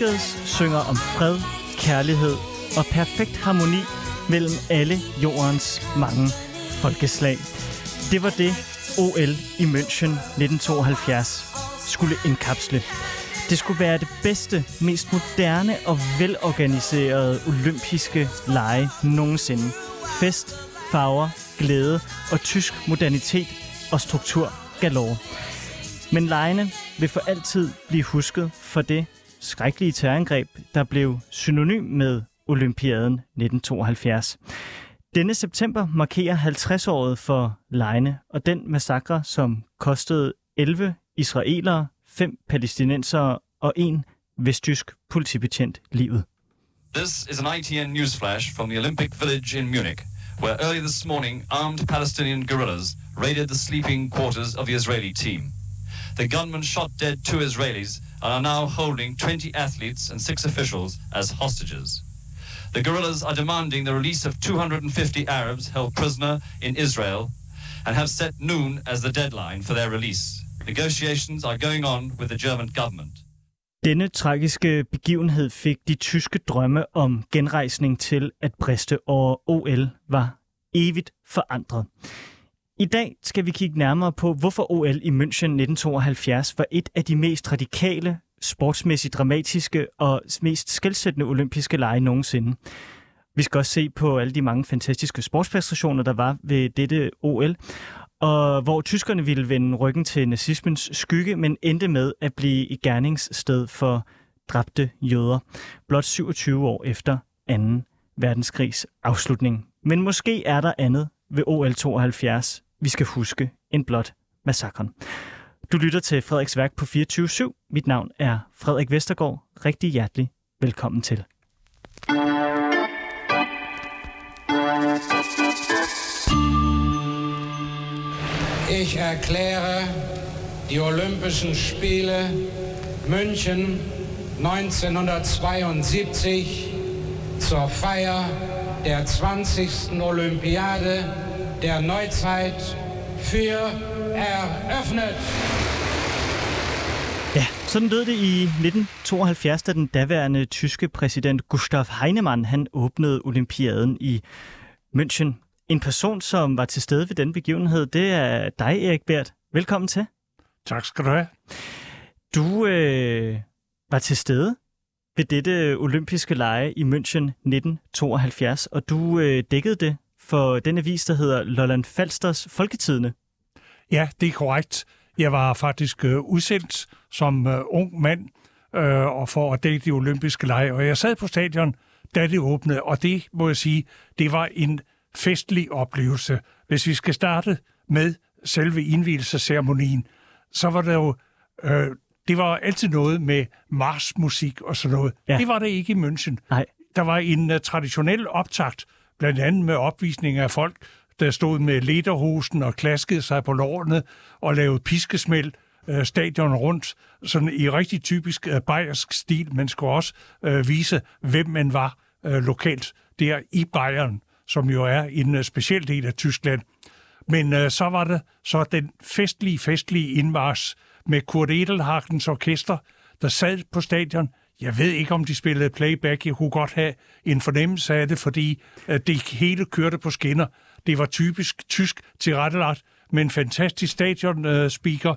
New synger om fred, kærlighed og perfekt harmoni mellem alle jordens mange folkeslag. Det var det, OL i München 1972 skulle indkapsle. Det skulle være det bedste, mest moderne og velorganiserede olympiske lege nogensinde. Fest, farver, glæde og tysk modernitet og struktur galore. Men lejene vil for altid blive husket for det skrækkelige terrorangreb, der blev synonym med Olympiaden 1972. Denne september markerer 50-året for Leine og den massakre, som kostede 11 israelere, 5 palæstinensere og en vesttysk politibetjent livet. This is an ITN newsflash from the Olympic Village in Munich, where early this morning armed Palestinian guerrillas raided the sleeping quarters of the Israeli team. The gunmen shot dead two Israelis and are now holding 20 athletes and six officials as hostages. The guerrillas are demanding the release of 250 Arabs held prisoner in Israel and have set noon as the deadline for their release. Negotiations are going on with the German government. Denne tragiske begivenhed fik de tyske drømme om genrejsning til at briste, og OL var evigt forandret. I dag skal vi kigge nærmere på, hvorfor OL i München 1972 var et af de mest radikale, sportsmæssigt dramatiske og mest skældsættende olympiske lege nogensinde. Vi skal også se på alle de mange fantastiske sportspræstationer, der var ved dette OL, og hvor tyskerne ville vende ryggen til nazismens skygge, men endte med at blive i gerningssted for dræbte jøder, blot 27 år efter 2. verdenskrigs afslutning. Men måske er der andet ved OL 72, vi skal huske end blot massakren. Du lytter til Frederiks værk på 24-7. Mit navn er Frederik Vestergaard. Rigtig hjertelig velkommen til. Ich erkläre die Olympischen Spiele München 1972 zur Feier der 20. Olympiade der Neuzeit für eröffnet. Ja, sådan lød det i 1972, da den daværende tyske præsident Gustav Heinemann han åbnede olympiaden i München. En person, som var til stede ved den begivenhed, det er dig, Erik Bert. Velkommen til. Tak skal du have. Du øh, var til stede ved dette olympiske lege i München 1972, og du øh, dækkede det for den avis, der hedder Lolland Falsters Folketidene. Ja, det er korrekt. Jeg var faktisk øh, udsendt som øh, ung mand øh, og for at dække de olympiske lege, og jeg sad på stadion, da det åbnede, og det må jeg sige, det var en festlig oplevelse. Hvis vi skal starte med selve indvielsesceremonien, så var der jo øh, det var altid noget med marsmusik og sådan noget. Ja. Det var det ikke i München. Nej. Der var en uh, traditionel optakt, blandt andet med opvisning af folk, der stod med lederhosen og klaskede sig på lårene og lavede piskesmæld øh, stadion rundt, sådan i rigtig typisk øh, bayersk stil. Man skulle også øh, vise, hvem man var øh, lokalt der i Bayern, som jo er en øh, speciel del af Tyskland. Men øh, så var det så den festlige, festlige indmars med Kurt Edelhagens orkester, der sad på stadion. Jeg ved ikke, om de spillede playback. Jeg kunne godt have en fornemmelse af det, fordi det hele kørte på skinner. Det var typisk tysk tilrettelagt med en fantastisk stadion-speaker,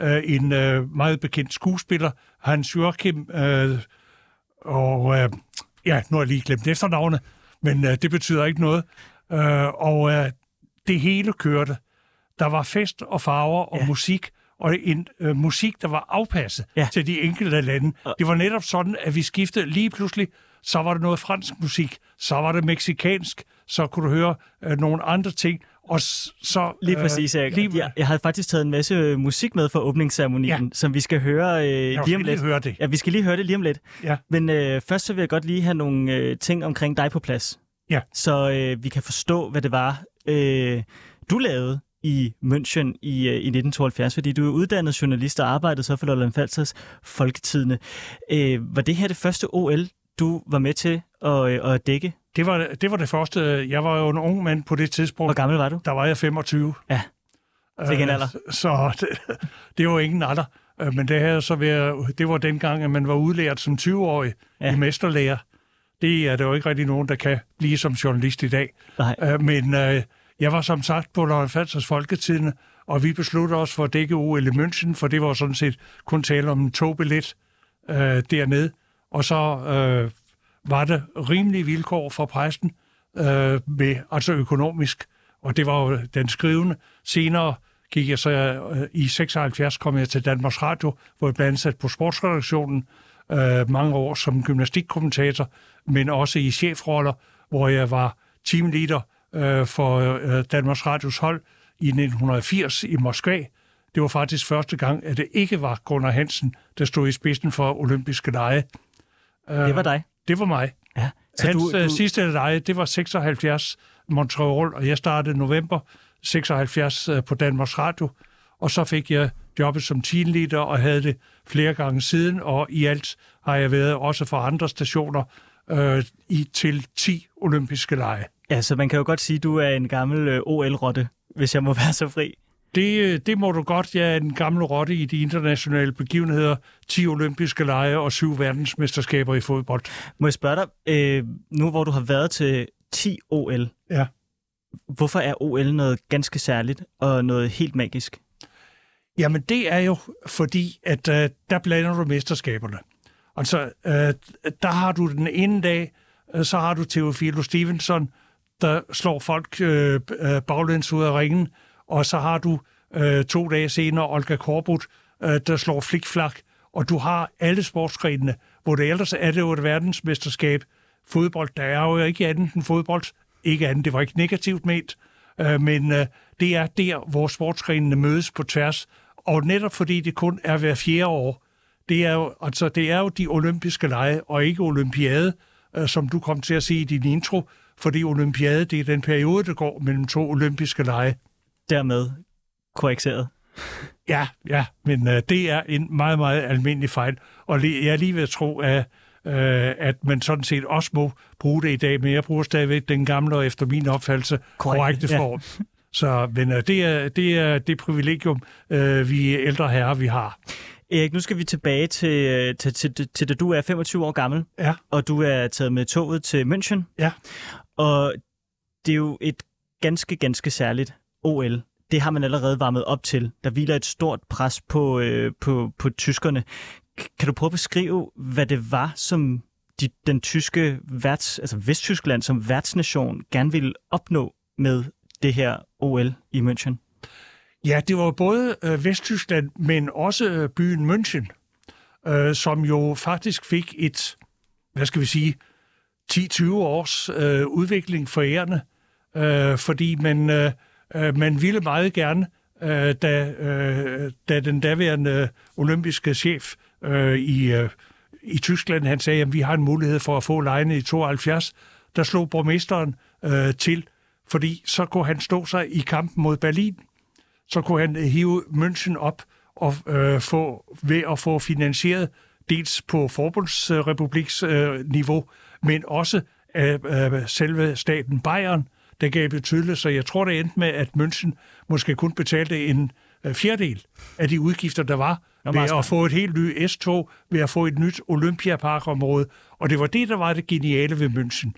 øh, en øh, meget bekendt skuespiller, Hans Joachim, øh, og ja, nu har jeg lige glemt efternavnet, men det betyder ikke noget. Og det hele kørte. Der var fest og farver og Ja. musik, og en øh, musik, der var afpasset Ja. til de enkelte lande. Det var netop sådan, at vi skiftede lige pludselig, så var der noget fransk musik, så var det meksikansk, så kunne du høre øh, nogle andre ting, og så... Lige præcis, Erik. lige, Jeg, jeg havde faktisk taget en masse øh, musik med fra åbningsceremonien, Ja. som vi skal høre øh, jeg lige om lidt. lige høre det. Ja, vi skal lige høre det lige om lidt. Ja. Men øh, først så vil jeg godt lige have nogle øh, ting omkring dig på plads. Ja. Så øh, vi kan forstå, hvad det var, øh, du lavede i München i, øh, i 1972, fordi du er uddannet journalist og arbejdede så for Lolland Falsters Folketidene. Øh, var det her det første OL, du var med til at, øh, at dække? Det var, det var det første. Jeg var jo en ung mand på det tidspunkt. Hvor gammel var du? Der var jeg 25. Ja, Sikke en alder. Øh, Så det, det var ingen alder. Øh, Men det, havde så været, det var dengang, at man var udlært som 20-årig Ja. i mesterlærer. Det er der jo ikke rigtig nogen, der kan blive som journalist i dag. Nej. Øh, Men øh, jeg var som sagt på Lolland Falsers Folketidene, og vi besluttede os for at dække OL i München, for det var sådan set kun tale om en togbillet øh, dernede. Og så øh, var det rimelige vilkår for præsten, øh, med, altså økonomisk, og det var jo den skrivende. Senere gik jeg så øh, i 76 kom jeg til Danmarks Radio, hvor jeg blev ansat på sportsredaktionen øh, mange år som gymnastikkommentator, men også i chefroller, hvor jeg var teamleader øh, for øh, Danmarks Radios hold i 1980 i Moskva. Det var faktisk første gang, at det ikke var Gunnar Hansen, der stod i spidsen for olympiske lege. Det var dig. Det var mig. Ja. Så Hans du, du... sidste lege, det var 76 Montreal, og jeg startede november 76 øh, på Danmarks Radio, og så fik jeg jobbet som teamleader og havde det flere gange siden, og i alt har jeg været også for andre stationer øh, i til 10 olympiske lege. Ja, så man kan jo godt sige, at du er en gammel øh, OL-rotte, hvis jeg må være så fri. Det, øh, det må du godt. Jeg er en gammel rotte i de internationale begivenheder. 10 olympiske lege og syv verdensmesterskaber i fodbold. Må jeg spørge dig, øh, nu hvor du har været til 10 OL, Ja. hvorfor er OL noget ganske særligt og noget helt magisk? Jamen, det er jo fordi, at øh, der blander du mesterskaberne. Altså, øh, der har du den ene dag, øh, så har du Teofilo Stevenson, der slår folk øh, øh, baglæns ud af ringen, og så har du øh, to dage senere Olga Korbut, øh, der slår flikflak, og du har alle sportsgrenene, hvor det ellers er det jo et verdensmesterskab. Fodbold, der er jo ikke andet end fodbold. Ikke andet, det var ikke negativt ment, øh, men øh, det er der, hvor sportsgrenene mødes på tværs, og netop fordi det kun er hver fjerde år, det er jo, altså, det er jo de olympiske lege, og ikke olympiade, øh, som du kom til at sige i din intro, fordi olympiade, det er den periode, der går mellem to olympiske lege. Dermed korrigeret. Ja, ja, men øh, det er en meget, meget almindelig fejl, og jeg er lige ved at tro, at, øh, at man sådan set også må bruge det i dag, men jeg bruger stadigvæk den gamle og efter min opfattelse Korrekt, korrekte ja. form. Så, men øh, det, er, det er det privilegium, øh, vi ældre herrer, vi har. Erik, nu skal vi tilbage til, øh, til, til, til, til da du er 25 år gammel, Ja, og du er taget med toget til München. ja. Og det er jo et ganske, ganske særligt OL. Det har man allerede varmet op til. Der hviler et stort pres på, øh, på, på tyskerne. Kan du prøve at beskrive, hvad det var, som de, den tyske værts, altså Vesttyskland som værtsnation gerne ville opnå med det her OL i München? Ja, det var både øh, Vesttyskland, men også øh, byen München, øh, som jo faktisk fik et, hvad skal vi sige, 10-20 års øh, udvikling for ærende, øh, fordi man, øh, øh, man ville meget gerne, øh, da, øh, da den daværende olympiske chef øh, i, øh, i Tyskland, han sagde, at vi har en mulighed for at få lejene i 72, der slog borgmesteren øh, til, fordi så kunne han stå sig i kampen mod Berlin så kunne han hive München op og øh, få ved at få finansieret dels på forbundsrepubliks øh, niveau, men også af øh, selve staten Bayern, der gav betydeligt, så jeg tror, det endte med, at München måske kun betalte en øh, fjerdedel af de udgifter, der var, Nå, ved at få et helt nyt S-tog, ved at få et nyt Olympiaparkområde. Og det var det, der var det geniale ved München.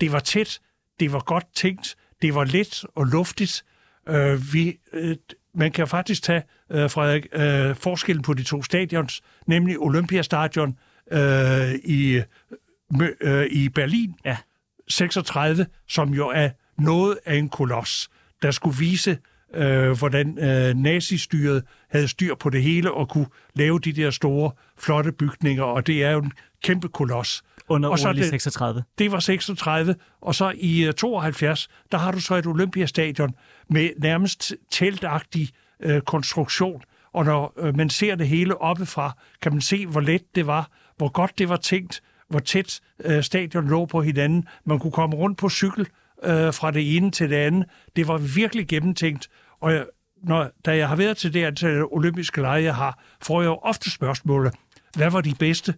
Det var tæt, det var godt tænkt, det var let og luftigt. Øh, vi, øh, man kan faktisk tage, øh, Frederik, øh, forskellen på de to stadions, nemlig Olympiastadion øh, i, øh, i Berlin, Ja. 36, som jo er noget af en koloss, der skulle vise, øh, hvordan øh, nazistyret havde styr på det hele og kunne lave de der store, flotte bygninger, og det er jo en kæmpe koloss. Under Og så det- 36. Det var 36, og så i øh, 72, der har du så et Olympiastadion med nærmest teltagtig øh, konstruktion. Og når øh, man ser det hele oppefra, kan man se, hvor let det var, hvor godt det var tænkt, hvor tæt øh, stadion lå på hinanden. Man kunne komme rundt på cykel øh, fra det ene til det andet. Det var virkelig gennemtænkt, Og jeg, når, da jeg har været til det antal olympiske lege, jeg har, får jeg jo ofte spørgsmålet, hvad var de bedste?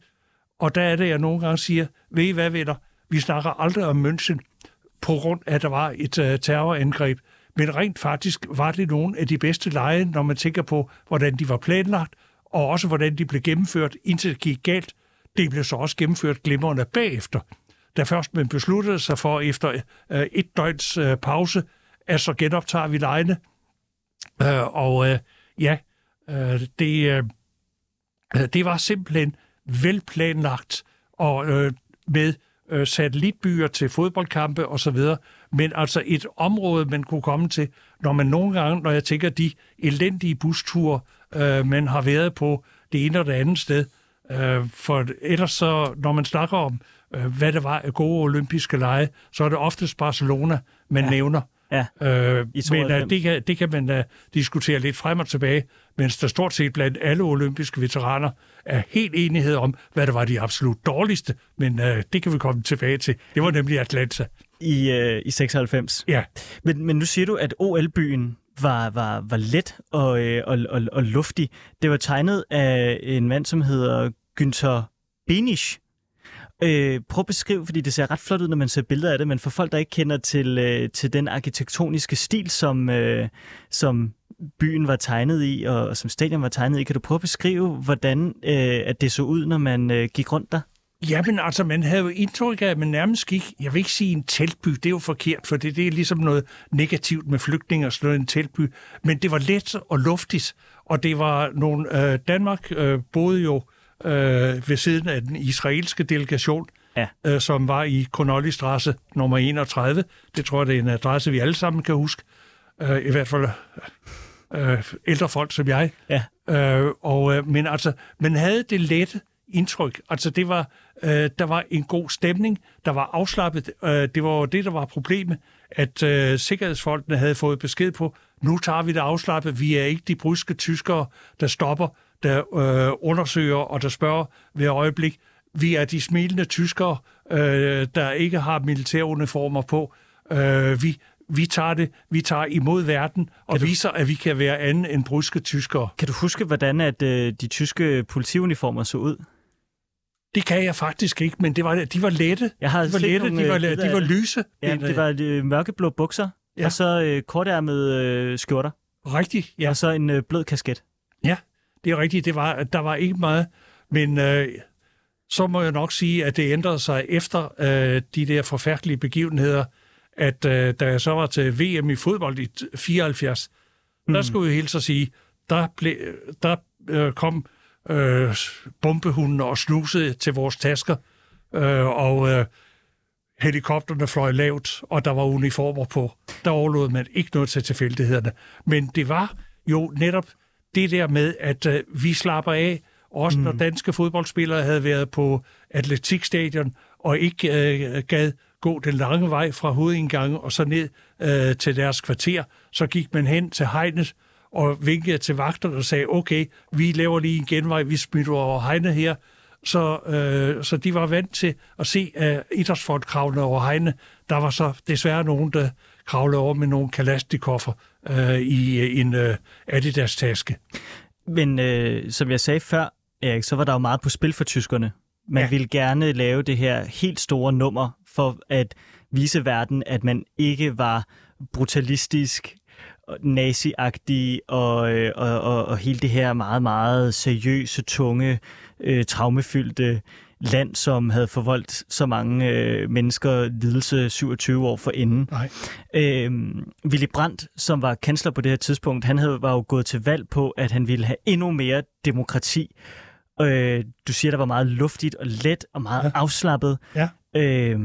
Og der er det, jeg nogle gange siger, ved I hvad, venner? Vi snakker aldrig om München, på grund af, at der var et uh, terrorangreb. Men rent faktisk var det nogle af de bedste lege, når man tænker på, hvordan de var planlagt, og også hvordan de blev gennemført, indtil det gik galt. Det blev så også gennemført glimrende bagefter. Da først man besluttede sig for, efter uh, et døgns uh, pause, at så genoptager vi lejene. Uh, og uh, ja, uh, det, uh, det var simpelthen velplanlagt og uh, med uh, satellitbyer til fodboldkampe osv., men altså et område, man kunne komme til, når man nogle gange, når jeg tænker de elendige busture, uh, man har været på det ene og det andet sted, uh, for ellers så, når man snakker om, uh, hvad det var af gode olympiske lege, så er det oftest Barcelona, man ja. nævner. Ja, Øh, men uh, 92. det, kan, det kan man uh, diskutere lidt frem og tilbage, mens der stort set blandt alle olympiske veteraner er helt enighed om, hvad der var de absolut dårligste, men uh, det kan vi komme tilbage til. Det var nemlig Atlanta. i, øh, i 96. Ja, Men, men nu siger du, at OL-byen var, var, var let og, øh, og, og, og luftig. Det var tegnet af en mand, som hedder Günther Benisch. Øh, prøv at beskrive, fordi det ser ret flot ud, når man ser billeder af det, men for folk, der ikke kender til, øh, til den arkitektoniske stil, som, øh, som byen var tegnet i, og, og som stadion var tegnet i, kan du prøve at beskrive, hvordan øh, at det så ud, når man øh, gik rundt der? Jamen altså, man havde jo indtryk af, at man nærmest gik, jeg vil ikke sige en teltby, det er jo forkert, for det, det er ligesom noget negativt med flygtninge og sådan noget, en teltby, men det var let og luftigt, og det var nogle, øh, Danmark øh, boede jo øh, ved siden af den israelske delegation, Ja. øh, som var i Connolly Strasse nummer 31. Det tror jeg, det er en adresse, vi alle sammen kan huske. Øh, I hvert fald øh, ældre folk som jeg. Ja. Øh, og, øh, men altså, man havde det lette indtryk. Altså, det var, øh, der var en god stemning, der var afslappet. Øh, det var det, der var problemet, at øh, sikkerhedsfolkene havde fået besked på, nu tager vi det afslappet. Vi er ikke de bryske tyskere, der stopper, der øh, undersøger og der spørger ved øjeblik. Vi er de smilende tyskere, øh, der ikke har militæruniformer på. Øh, vi, vi tager det, vi tager imod verden og du- viser, at vi kan være andet end bryske tyskere. Kan du huske, hvordan at øh, de tyske politiuniformer så ud? Det kan jeg faktisk ikke, men det var, de var lette. Jeg har De var lette, nogle, de var, øh, de af var det. lyse. Ja, det var øh, mørkeblå bukser, ja. Og så øh, kortærmede øh, skjorter, Rigtigt, ja. og så en øh, blød kasket. Ja, det er rigtigt. Det var, der var ikke meget, men øh, så må jeg nok sige, at det ændrede sig efter øh, de der forfærdelige begivenheder, at øh, da jeg så var til VM i fodbold i 74, mm. der skulle jeg helt så sige, der, blev, der øh, kom øh, bombehunden og snusede til vores tasker, øh, og øh, helikopterne fløj lavt, og der var uniformer på. Der overlod man ikke noget til tilfældighederne. Men det var jo netop det der med, at øh, vi slapper af, også mm. når danske fodboldspillere havde været på atletikstadion, og ikke øh, gad gå den lange vej fra hovedindgangen og så ned øh, til deres kvarter, så gik man hen til hegnet og vinkede til vagterne og sagde, okay, vi laver lige en genvej, vi smitter over hegnet her, så, øh, så de var vant til at se uh, idrætsfolk kravle over hegne. Der var så desværre nogen, der kravlede over med nogle kalastikoffer øh, i øh, en øh, Adidas-taske. Men øh, som jeg sagde før, Erik, så var der jo meget på spil for tyskerne. Man. Ja. ville gerne lave det her helt store nummer for at vise verden, at man ikke var brutalistisk, og naziagtig og, øh, og, og, og hele det her meget, meget seriøse, tunge, øh, traumefyldte land, som havde forvoldt så mange øh, mennesker lidelse 27 år for inden. Nej. Øh, Willy Brandt, som var kansler på det her tidspunkt, han havde, var jo gået til valg på, at han ville have endnu mere demokrati. Øh, du siger, der var meget luftigt og let og meget. Ja. afslappet. Ja. Øh,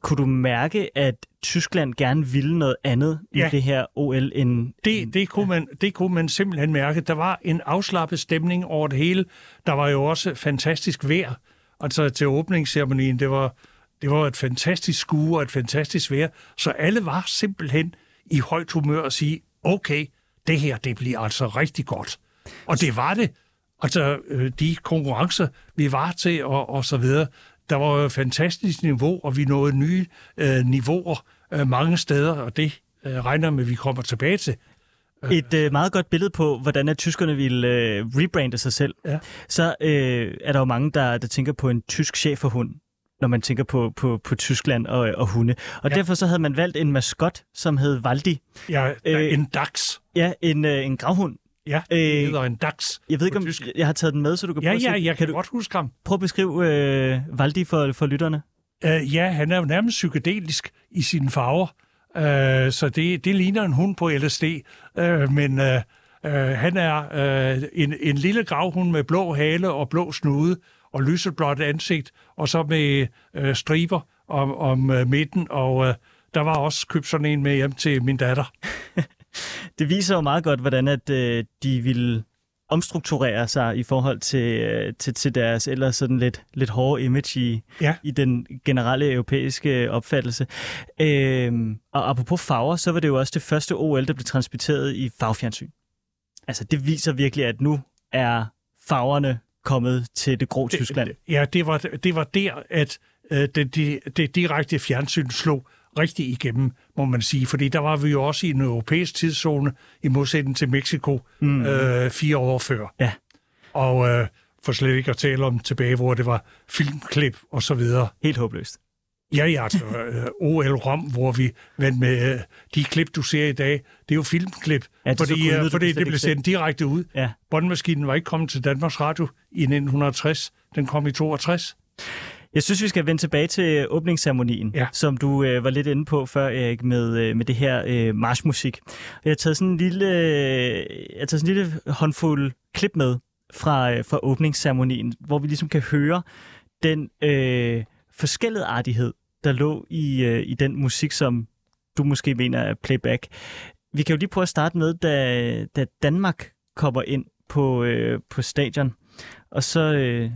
kunne du mærke, at Tyskland gerne ville noget andet ja. i Ja. det her OL end... Det, det, kunne man, det kunne man simpelthen mærke. Der var en afslappet stemning over det hele. Der var jo også fantastisk vejr. Altså til åbningsceremonien, det var, det var et fantastisk skue og et fantastisk vejr. Så alle var simpelthen i højt humør at sige, okay, det her, det bliver altså rigtig godt. Og det var det. Altså øh, de konkurrencer, vi var til og, og så videre, der var jo et fantastisk niveau, og vi nåede nye øh, niveauer øh, mange steder, og det øh, regner med, at vi kommer tilbage til. Et øh, meget godt billede på, hvordan at tyskerne ville øh, rebrande sig selv. Ja. Så øh, er der jo mange, der, der tænker på en tysk cheferhund, når man tænker på, på, på Tyskland og, og hunde. Og ja. Derfor så havde man valgt en maskot, som hed Valdi. Ja, Øh, øh, en dax. Ja, en, øh, en gravhund. Ja, øh, hedder en dax. Jeg ved ikke, om tysk. jeg har taget den med, så du kan Ja, prøve ja, se- jeg kan kan du godt huske ham. prøve at beskrive øh, Valdi for, for lytterne? Uh, ja, han er jo nærmest psykedelisk i sine farver, uh, så det, det ligner en hund på LSD. Uh, men uh, uh, han er uh, en, en lille gravhund med blå hale og blå snude og lyseblåt ansigt, og så med uh, striber om, om uh, midten, og uh, der var også købt sådan en med hjem til min datter. Det viser jo meget godt, hvordan at øh, de ville omstrukturere sig i forhold til, øh, til, til deres ellers sådan lidt, lidt hårde image i, Ja. i den generelle europæiske opfattelse. Øhm, og apropos farver, så var det jo også det første OL, der blev transmitteret i farvefjernsyn. Altså, det viser virkelig, at nu er farverne kommet til det grå Tyskland. Ja, det var, det var der, at øh, det, det, det direkte fjernsyn slog rigtig igennem, må man sige. Fordi der var vi jo også i en europæisk tidszone, i modsætning til Mexico, mm. øh, fire år før. Ja. Og øh, for slet ikke at tale om tilbage, hvor det var filmklip og så videre. Helt håbløst. Ja, ja, altså øh, OL Rom, hvor vi vandt med øh, de klip, du ser i dag, det er jo filmklip, Ja, det fordi, øh, fordi det ikke blev se. sendt direkte ud. Ja. Båndmaskinen var ikke kommet til Danmarks Radio i 1960, den kom i 62. Jeg synes, vi skal vende tilbage til åbningsceremonien, Ja. som du øh, var lidt inde på før, Erik, med, øh, med det her øh, marchmusik. Jeg har taget sådan en lille, øh, jeg har taget sådan en lille håndfuld klip med fra, øh, fra åbningsceremonien, hvor vi ligesom kan høre den øh, forskelligartighed, der lå i, øh, i den musik, som du måske mener er playback. Vi kan jo lige prøve at starte med, da, da Danmark kommer ind på, øh, på stadion, og så øh,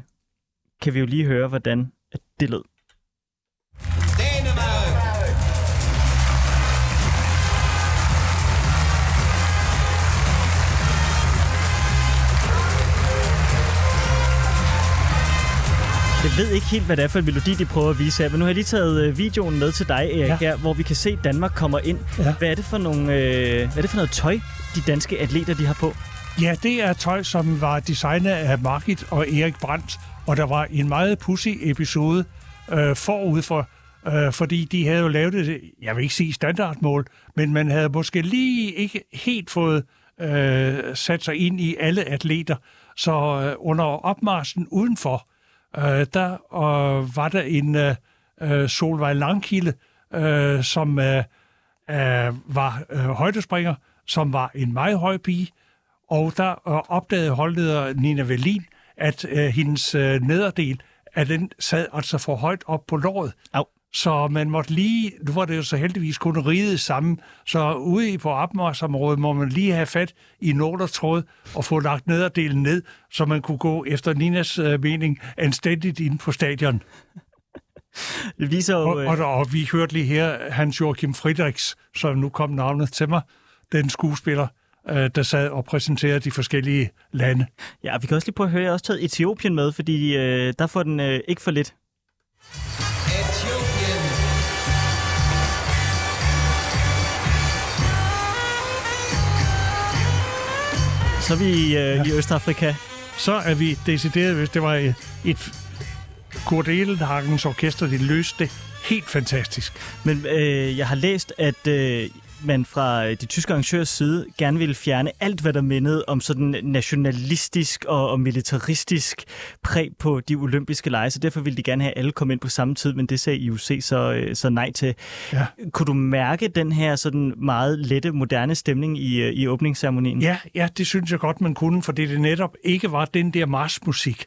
kan vi jo lige høre, hvordan det lød. Jeg ved ikke helt, hvad det er for en melodi, de prøver at vise her, men nu har jeg lige taget øh, videoen med til dig, Erik. Ja. her, hvor vi kan se, at Danmark kommer ind. Ja. Hvad, er det for nogle, øh, hvad er det for noget tøj, de danske atleter de har på? Ja, det er tøj, som var designet af Margit og Erik Brandt, og der var en meget pussy episode øh, forud for, øh, fordi de havde jo lavet det, jeg vil ikke sige standardmål, men man havde måske lige ikke helt fået øh, sat sig ind i alle atleter. Så øh, under opmarsen udenfor, øh, der øh, var der en øh, øh, Solvej Langkilde, øh, som øh, øh, var øh, højdespringer, som var en meget høj pige, og der øh, opdagede holdleder Nina Velin, at øh, hendes øh, nederdel, at den sad altså for højt op på låret. Au. Så man måtte lige, nu var det jo så heldigvis kun riget sammen, så ude på opmarsområdet må man lige have fat i nålertråd og få lagt nederdelen ned, så man kunne gå efter Ninas øh, mening anstændigt ind på stadion. Det viser jo... Og, Øh, og, og vi hørte lige her Hans Joachim Friedrichs, som nu kom navnet til mig, den skuespiller, øh, der sad og præsenterede de forskellige lande. ja, vi kan også lige prøve at høre, jeg har også taget Etiopien med, fordi øh, der får den øh, ikke for lidt. Så er vi øh, i Østafrika. Så er vi decideret, hvis det var et, et Kurt Edelhagens orkester, det løste det helt fantastisk. Men øh, jeg har læst, at øh, man fra øh, de tyske arrangørers side gerne ville fjerne alt, hvad der mindede om sådan nationalistisk og, og militaristisk præg på de olympiske lege, så derfor ville de gerne have alle komme ind på samme tid, men det sagde IOC så, øh, så nej til. Ja. Kunne du mærke den her sådan meget lette, moderne stemning i, øh, i åbningsceremonien? Ja, ja, det synes jeg godt, man kunne, fordi det netop ikke var den der marsmusik.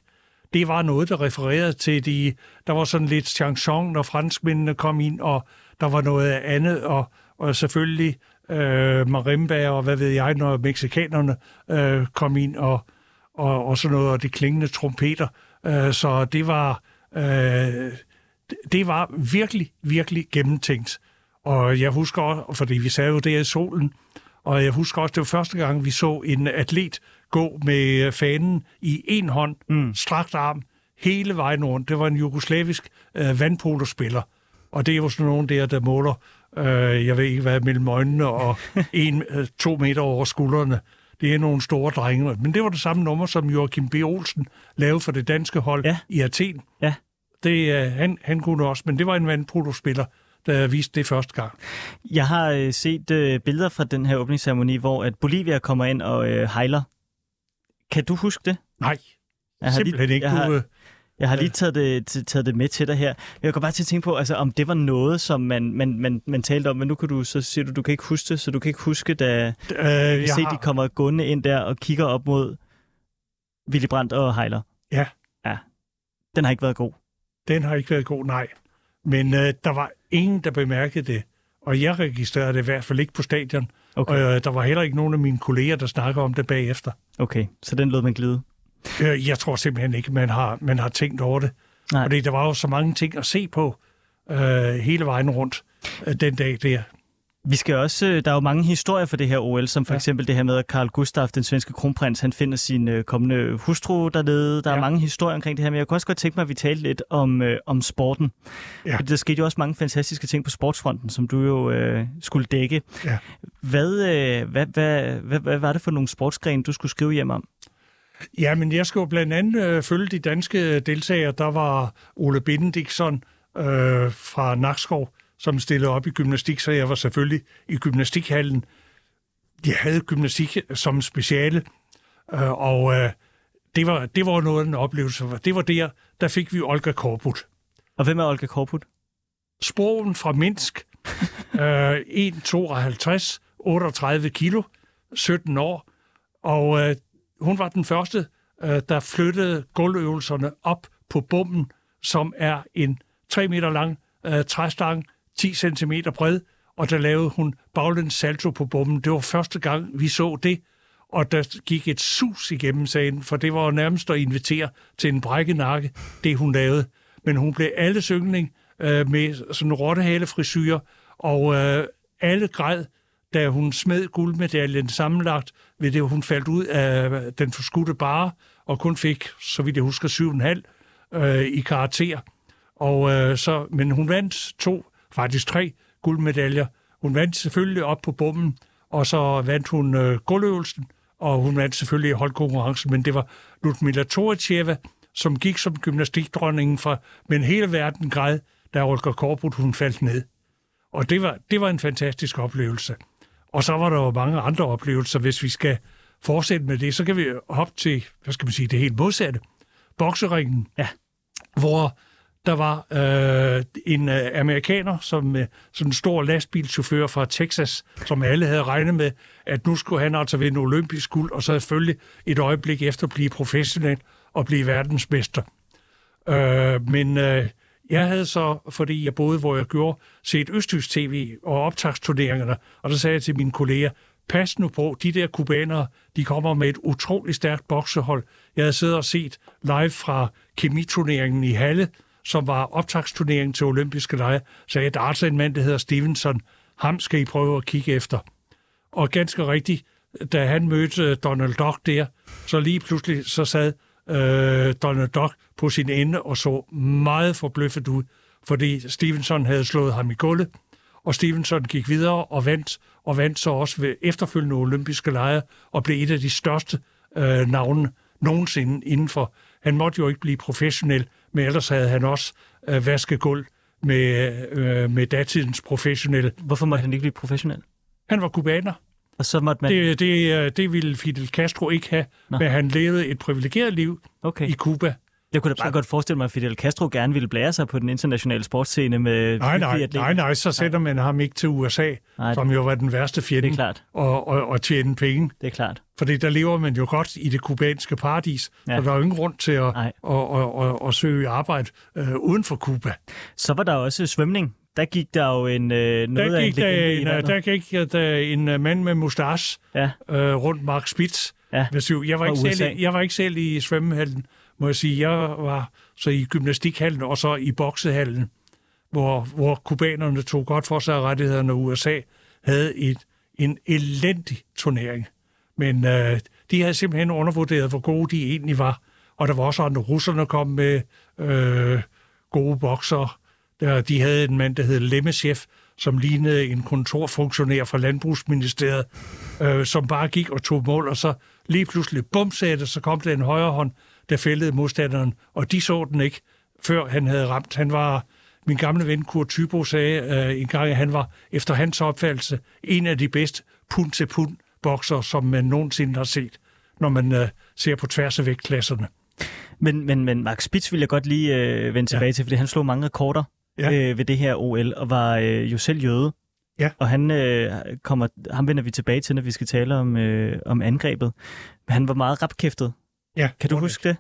Det var noget, der refererede til de... Der var sådan lidt chanson, når franskmændene kom ind, og der var noget andet, og, og selvfølgelig øh, marimba, og hvad ved jeg, når mexikanerne øh, kom ind, og, og, og sådan noget, og de klingende trompeter. Øh, så det var... Øh, det- det var virkelig, virkelig gennemtænkt. Og jeg husker også, fordi vi sad jo der i solen, og jeg husker også, det var første gang, vi så en atlet gå med fanen i en hånd, mm. strakt arm, hele vejen rundt. Det var en jugoslavisk øh, vandpolospiller. Og det er jo sådan nogen der, der måler øh, jeg ved ikke hvad, mellem øjnene og en, øh, to meter over skuldrene. Det er nogle store drenge. Men det var det samme nummer, som Joachim B. Olsen lavede for det danske hold Ja. i Athen. Ja. Det, øh, han, han kunne også, men det var en vandpolo-spiller, der viste det første gang. Jeg har øh, set øh, billeder fra den her åbningsceremoni, hvor at Bolivia kommer ind og øh, hejler. Kan du huske det? Nej, Jeg har simpelthen ikke. Jeg har, Du, øh, jeg har lige taget det, taget det med til dig her. Jeg går bare til at tænke på, altså, om det var noget, som man, man, man, man talte om, men nu kan du, så siger du, du kan ikke huske det, så du kan ikke huske, da øh, jeg se, har, de kommer gående ind der og kigger op mod Willy Brandt og Heiler. Ja. Ja. Den har ikke været god. Den har ikke været god, nej. Men øh, der var ingen, der bemærkede det. Og jeg registrerede det i hvert fald ikke på stadion. Okay. Og øh, der var heller ikke nogen af mine kolleger, der snakker om det bagefter. Okay, så den lod man glide. Øh, jeg tror simpelthen ikke, man har, man har tænkt over det. Nej. Fordi der var jo så mange ting at se på øh, hele vejen rundt øh, den dag der. Vi skal også, øh, der er jo mange historier for det her OL, som for ja. Eksempel det her med, at Carl Gustaf, den svenske kronprins, han finder sin øh, kommende hustru dernede. Der ja. er mange historier omkring det her, men jeg kunne også godt tænke mig, at vi talte lidt om, øh, om sporten. Ja. Fordi der skete jo også mange fantastiske ting på sportsfronten, som du jo øh, skulle dække. Ja. Hvad, øh, hvad, hvad, hvad, hvad var det for nogle sportsgrene, du skulle skrive hjem om? Ja, men jeg skal jo blandt andet øh, følge de danske deltagere. Der var Ole Benediktsson øh, fra Nakskov, som stillede op i gymnastik, så jeg var selvfølgelig i gymnastikhallen. Jeg havde gymnastik som speciale, øh, og øh, det, var, det var noget af en oplevelse. Det var der, der fik vi Olga Korbut. Og hvem er Olga Korput? Sprogen fra Minsk, øh, 1,52, 38 kilo, 17 år, og øh, hun var den første, øh, der flyttede gulvøvelserne op på bommen, som er en 3 meter lang øh, træstang, 10 cm bred, og der lavede hun baglæns salto på bommen. Det var første gang, vi så det, og der gik et sus igennem sagen, for det var jo nærmest at invitere til en brækkenakke, det hun lavede. Men hun blev alle syngning øh, med sådan en rottehale og øh, alle græd, da hun smed guldmedaljen sammenlagt, ved det, hun faldt ud af øh, den forskudte bare, og kun fik, så vidt jeg husker, 7,5 øh, i karakter. Og, øh, så, men hun vandt to, faktisk tre guldmedaljer. Hun vandt selvfølgelig op på bommen, og så vandt hun øh, guldøvelsen, og hun vandt selvfølgelig holdkonkurrencen, men det var Ludmila Toritjeva, som gik som gymnastikdronningen fra, men hele verden græd, da Olga Korbut hun faldt ned. Og det var, det var en fantastisk oplevelse. Og så var der jo mange andre oplevelser. Hvis vi skal fortsætte med det, så kan vi hoppe til, hvad skal man sige, det helt modsatte. Bokseringen. Ja. Hvor der var øh, en øh, amerikaner, som øh, sådan en stor lastbilchauffør fra Texas, som alle havde regnet med, at nu skulle han altså vinde olympisk guld, og så selvfølgelig et øjeblik efter blive professionel og blive verdensmester. Øh, men øh, jeg havde så, fordi jeg boede, hvor jeg gjorde, set Østtysk TV og optagsturneringerne, og der sagde jeg til mine kolleger, pas nu på, de der kubanere, de kommer med et utroligt stærkt boksehold. Jeg havde siddet og set live fra kemiturneringen i Halle, som var optagsturneringen til olympiske lege, sagde jeg, der er altså en mand, der hedder Stevenson. Ham skal I prøve at kigge efter. Og ganske rigtigt, da han mødte øh, Donald Duck der, så lige pludselig så sad øh, Donald Duck på sin ende og så meget forbløffet ud, fordi Stevenson havde slået ham i gulvet, og Stevenson gik videre og vandt, og vandt så også ved efterfølgende olympiske lege, og blev et af de største øh, navne nogensinde indenfor. Han måtte jo ikke blive professionel, men ellers havde han også øh, vasket gulv med, øh, med datidens professionelle. Hvorfor måtte han ikke blive professionel? Han var kubaner. Og så måtte man... Det, det, øh, det ville Fidel Castro ikke have, Nå. men han levede et privilegeret liv Okay. i Cuba. Jeg kunne da bare godt forestille mig, at Fidel Castro gerne ville blære sig på den internationale sportsscene med Nej, nej, nej, nej, så sætter man ham ikke til USA, Nej, som jo var den værste fjende, Det er klart. og, og, og tjene penge. Det er klart. Fordi der lever man jo godt i det kubanske paradis, Ja. så der er jo ingen grund til at, at, at, at, at søge arbejde øh, uden for Cuba. Så var der også svømning. Der gik der jo en, øh, noget Der af en gik der, i en, vandet. der gik der en øh, mand med mustache Ja, øh, rundt Mark Spitz. Ja. Jeg var, fra ikke selv, i- jeg var ikke selv i svømmehallen, må jeg sige. Jeg var så i gymnastikhallen og så i boksehallen, hvor, hvor kubanerne tog godt for sig af rettighederne, og USA havde et, en elendig turnering. Men øh, de havde simpelthen undervurderet, hvor gode de egentlig var. Og der var også andre russerne kom med øh, gode bokser. Der, de havde en mand, der hed Lemesjev, som lignede en kontorfunktionær fra Landbrugsministeriet, øh, som bare gik og tog mål, og så lige pludselig bum sagde det, så kom der en højre hånd, der fældede modstanderen, og de så den ikke, før han havde ramt. Han var, min gamle ven Kurt Tybo sagde øh, en gang, at han var efter hans opfattelse en af de bedste pund-til-pund bokser, som man nogensinde har set, når man øh, ser på tværs af vægtklasserne. Men, men, men Max Spitz vil jeg godt lige øh, vende tilbage ja. til, fordi han slog mange rekorder ja. øh, ved det her OL, og var øh, jo selv jøde. Ja. Og han øh, kommer, ham vender vi tilbage til, når vi skal tale om, øh, om angrebet. Men han var meget rapkæftet. Ja, Kan du huske det?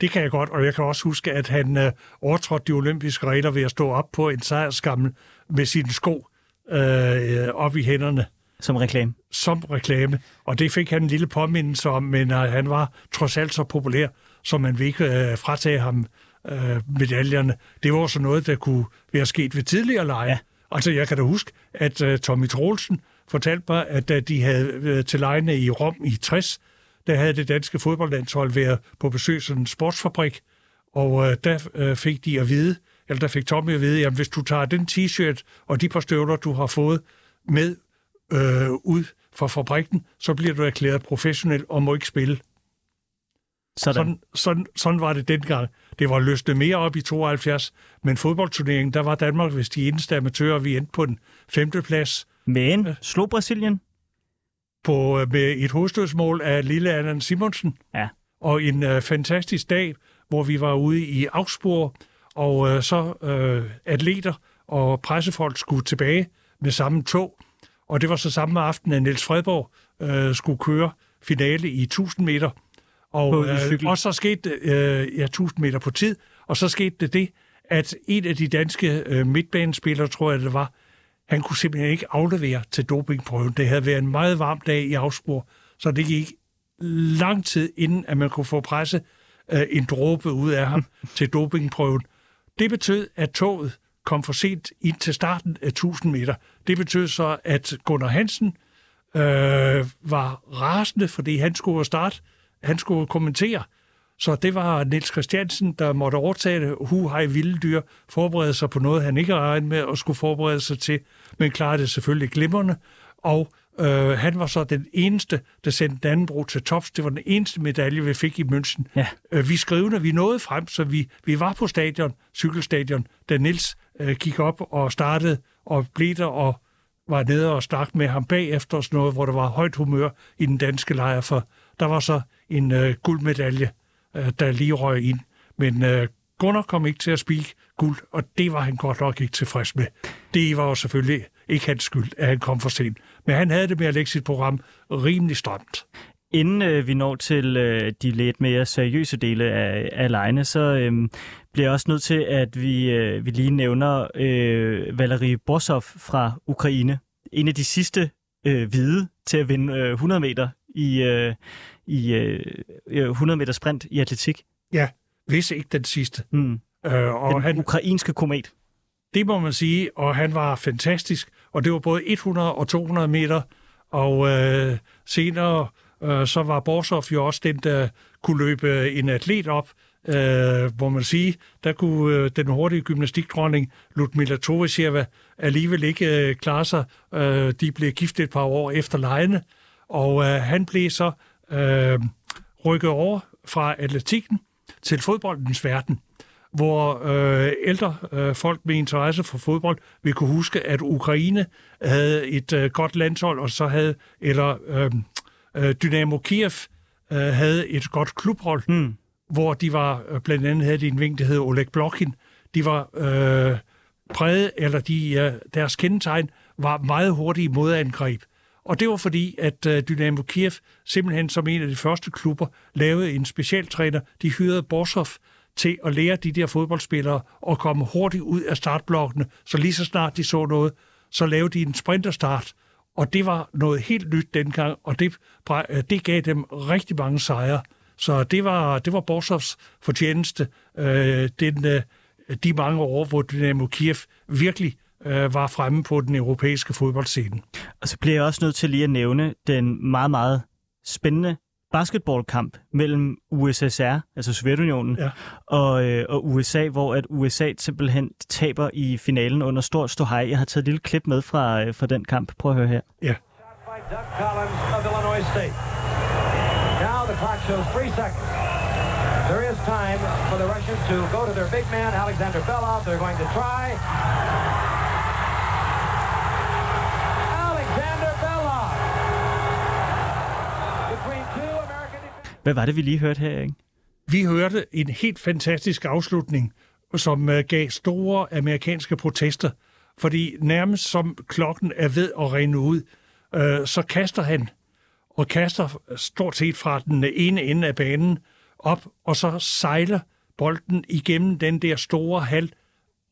Det kan jeg godt, og jeg kan også huske, at han øh, overtrådte de olympiske regler ved at stå op på en sejrskammel med sine sko øh, op i hænderne Som reklame. som reklame. Og det fik han en lille påmindelse om, men øh, han var trods alt så populær, så man vil ikke øh, fratage ham øh, medaljerne. Det var også noget, der kunne være sket ved tidligere lege. Ja. Altså, jeg kan da huske, at øh, Tommy Troelsen fortalte mig, at da de havde været til lejene i Rom i 60, der havde det danske fodboldlandshold været på besøg sådan en sportsfabrik, og øh, der øh, fik de at vide, eller der fik Tommy at vide, at hvis du tager den t-shirt og de par støvler, du har fået med øh, ud fra fabrikken, så bliver du erklæret professionel og må ikke spille. Sådan. Sådan, sådan, sådan var det dengang. Det var løsnet mere op i 72, men fodboldturneringen, der var Danmark, hvis de eneste amatører, vi endte på den femte plads Men slog Brasilien? på, øh, med et hovedstødsmål af lille Allan Simonsen. Ja. Og en øh, fantastisk dag, hvor vi var ude i Augsburg, og øh, så øh, atleter og pressefolk skulle tilbage med samme tog. Og det var så samme aften, at Niels Fredborg øh, skulle køre finale i 1000 meter. Og, øh, og så skete det, øh, ja, 1000 meter på tid, og så skete det det, at en af de danske øh, midtbanespillere, tror jeg det var, han kunne simpelthen ikke aflevere til dopingprøven. Det havde været en meget varm dag i Augsburg, så det gik lang tid inden, at man kunne få presse øh, en dråbe ud af ham til dopingprøven. Det betød, at toget kom for sent ind til starten af 1000 meter. Det betød så, at Gunnar Hansen øh, var rasende, fordi han skulle starte, han skulle kommentere. Så det var Niels Christiansen, der måtte overtage det. Hu hej vilde dyr, forberede sig på noget, han ikke regnede med at skulle forberede sig til, men klarede det selvfølgelig glimrende. Og øh, han var så den eneste, der sendte Dannenbro til tops. Det var den eneste medalje, vi fik i München. Ja. Øh, vi skrivende, vi nåede frem, så vi, vi var på stadion, cykelstadion, da Nils øh, gik op og startede og blev der og var nede og stak med ham bagefter og sådan noget, hvor der var højt humør i den danske lejr, for der var så en øh, guldmedalje, øh, der lige røg ind. Men øh, Gunnar kom ikke til at spike guld, og det var han godt nok ikke tilfreds med. Det var jo selvfølgelig ikke hans skyld, at han kom for sent. Men han havde det med at lægge sit program rimelig stramt. Inden øh, vi når til øh, de lidt mere seriøse dele af, af lejene, så øh, bliver jeg også nødt til, at vi, øh, vi lige nævner øh, Valerie Borsov fra Ukraine. En af de sidste øh, hvide til at vinde øh, 100 meter i, øh, i øh, 100 meter sprint i atletik. Ja, hvis ikke den sidste. Mm. Øh, og Den han, ukrainske komet. Det må man sige, og han var fantastisk. Og det var både 100 og 200 meter, og øh, senere øh, så var Borsov jo også den, der kunne løbe en atlet op, øh, hvor man sige, der kunne øh, den hurtige gymnastikdronning Ludmila Torisjeva alligevel ikke øh, klare sig. Øh, de blev gift et par år efter lejene, og øh, han blev så øh, rykket over fra atletikken til fodboldens verden hvor øh, ældre øh, folk med interesse for fodbold vil kunne huske, at Ukraine havde et øh, godt landshold, og så havde, eller øh, øh, Dynamo Kiev øh, havde et godt klubhold, Mm. hvor de var, øh, blandt andet havde de en ving, der hed Oleg Blokhin. De var øh, præget, eller de, øh, deres kendetegn var meget hurtige modangreb. Og det var fordi, at øh, Dynamo Kiev simpelthen som en af de første klubber lavede en specialtræner. De hyrede Borsov til at lære de der fodboldspillere at komme hurtigt ud af startblokkene. Så lige så snart de så noget, så lavede de en sprinterstart. Og det var noget helt nyt dengang, og det, øh, det gav dem rigtig mange sejre. Så det var, det var Borsovs fortjeneste, øh, den, øh, de mange år, hvor Dynamo Kiev virkelig øh, var fremme på den europæiske fodboldscene. Og så bliver jeg også nødt til lige at nævne den meget, meget spændende basketballkamp mellem USSR, altså Sovjetunionen, Ja. og, øh, og USA, hvor at USA simpelthen taber i finalen under stor ståhej. Jeg har taget et lille klip med fra, øh, fra den kamp. Prøv at høre her. Ja. Now the clock shows three seconds. There is time for the Russians to go to their big man, Alexander Belov. They're going to try. Alexander Belov. Between two American defenders. Hvad var det, vi lige hørte her, ikke? Vi hørte en helt fantastisk afslutning, som øh, gav store amerikanske protester, fordi nærmest som klokken er ved at rende ud, øh, så kaster han, og kaster stort set fra den ene ende af banen op, og så sejler bolden igennem den der store hal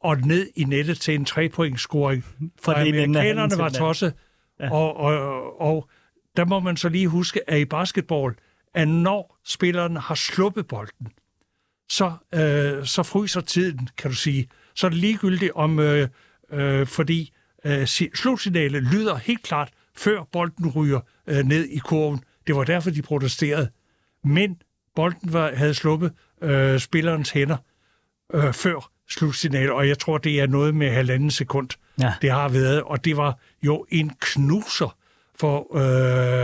og ned i nettet til en trepointscoring. Hallen amerikanerne var tosset, ja. og, og, og der må man så lige huske, at i basketball, at når spilleren har sluppet bolden, så, øh, så fryser tiden, kan du sige. Så er det ligegyldigt om, øh, øh, fordi øh, si- slutsignalet lyder helt klart, før bolden ryger øh, ned i kurven. Det var derfor, de protesterede. Men bolden var, havde sluppet øh, spillerens hænder øh, før slutsignalet, og jeg tror, det er noget med halvanden sekund, Ja. det har været, og det var jo en knuser for,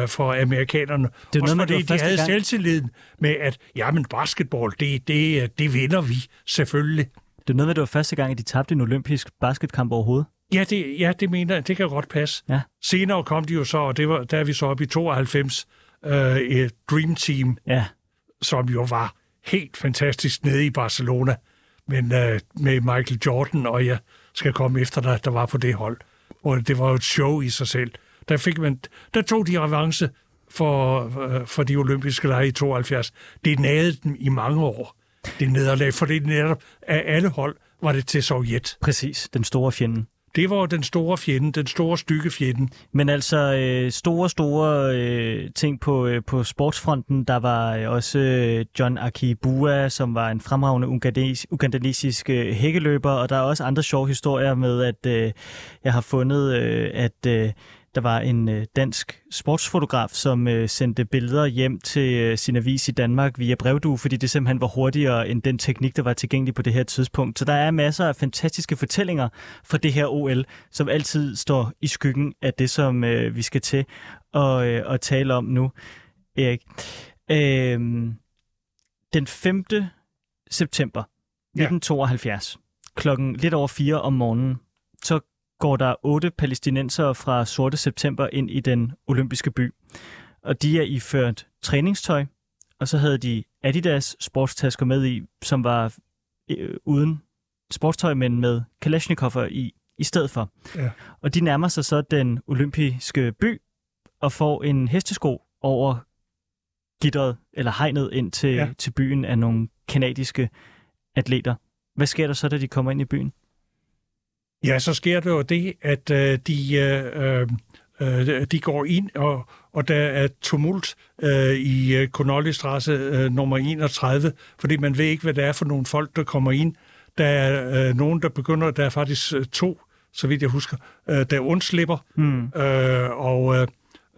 øh, for amerikanerne. Det er Også noget fordi de havde gang- selvtilliden med, at jamen, basketball, det, det, det vinder vi selvfølgelig. Det er noget med, at det var første gang, at de tabte en olympisk basketkamp overhovedet. Ja, det, ja, det mener jeg, det kan godt passe. Ja. Senere kom de jo så, og det var, der er vi så oppe i 92, øh, et Dream Team, Ja, som jo var helt fantastisk nede i Barcelona, men øh, med Michael Jordan, og jeg skal komme efter dig, der var på det hold. Og det var jo et show i sig selv. Der, fik man, der tog de revanche for, øh, for de olympiske lege i 72. Det nagede dem i mange år, det nederlag, for det netop af alle hold var det til Sovjet. præcis. Den store fjende. Det var den store fjende, den store stykke fjende. Men altså øh, store, store øh, ting på, øh, på sportsfronten. Der var øh, også øh, John Akibua, som var en fremragende ugandes, ugandanesisk øh, hækkeløber, og der er også andre sjove historier med, at øh, jeg har fundet, øh, at øh, der var en øh, dansk sportsfotograf, som øh, sendte billeder hjem til øh, sin avis i Danmark via brevdue, fordi det simpelthen var hurtigere end den teknik, der var tilgængelig på det her tidspunkt. Så der er masser af fantastiske fortællinger fra det her OL, som altid står i skyggen af det, som øh, vi skal til at, øh, at tale om nu, Erik. Øh, den 5. september 1972, klokken lidt over 4 om morgenen, så går der otte palæstinensere fra Sorte September ind i den olympiske by. Og de er iført træningstøj, og så havde de Adidas sportstasker med i, som var øh, uden sportstøj, men med Kalashnikov'er i, i stedet for. Ja. Og de nærmer sig så den olympiske by og får en hestesko over gitteret eller hegnet ind til. Ja. til byen af nogle kanadiske atleter. Hvad sker der så, da de kommer ind i byen? Ja, så sker der jo det, at øh, de, øh, øh, de går ind, og, og der er tumult øh, i øh, Connolly-strasse øh, nummer 31, fordi man ved ikke, hvad det er for nogle folk, der kommer ind. Der er øh, nogen, der begynder, der er faktisk øh, to, så vidt jeg husker, øh, der undslipper, Hmm. øh, og øh,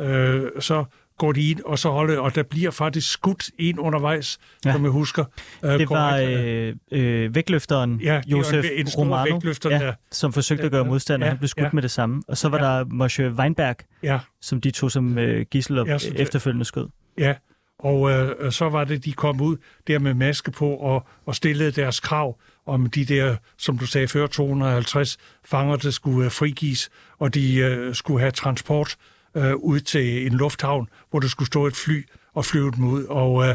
øh, så går de ind, og så holder, og der bliver faktisk skudt en undervejs, Ja. som jeg husker. Øh, Det var øh, øh, vægtløfteren Ja, Josef en- en Romano, vægtløfter, ja, der- som forsøgte at gøre modstand, og ja, han blev skudt ja. med det samme. Og så var Ja. der Moshe Weinberg, ja, som de tog som øh, gissel og Ja, efterfølgende skød. Ja, og øh, så var det, de kom ud der med maske på og, og stillede deres krav om de der, som du sagde før, 250 fanger, der skulle øh, frigives, og de øh, skulle have transport øh, ud til en lufthavn, hvor der skulle stå et fly og flyve dem ud. Og øh,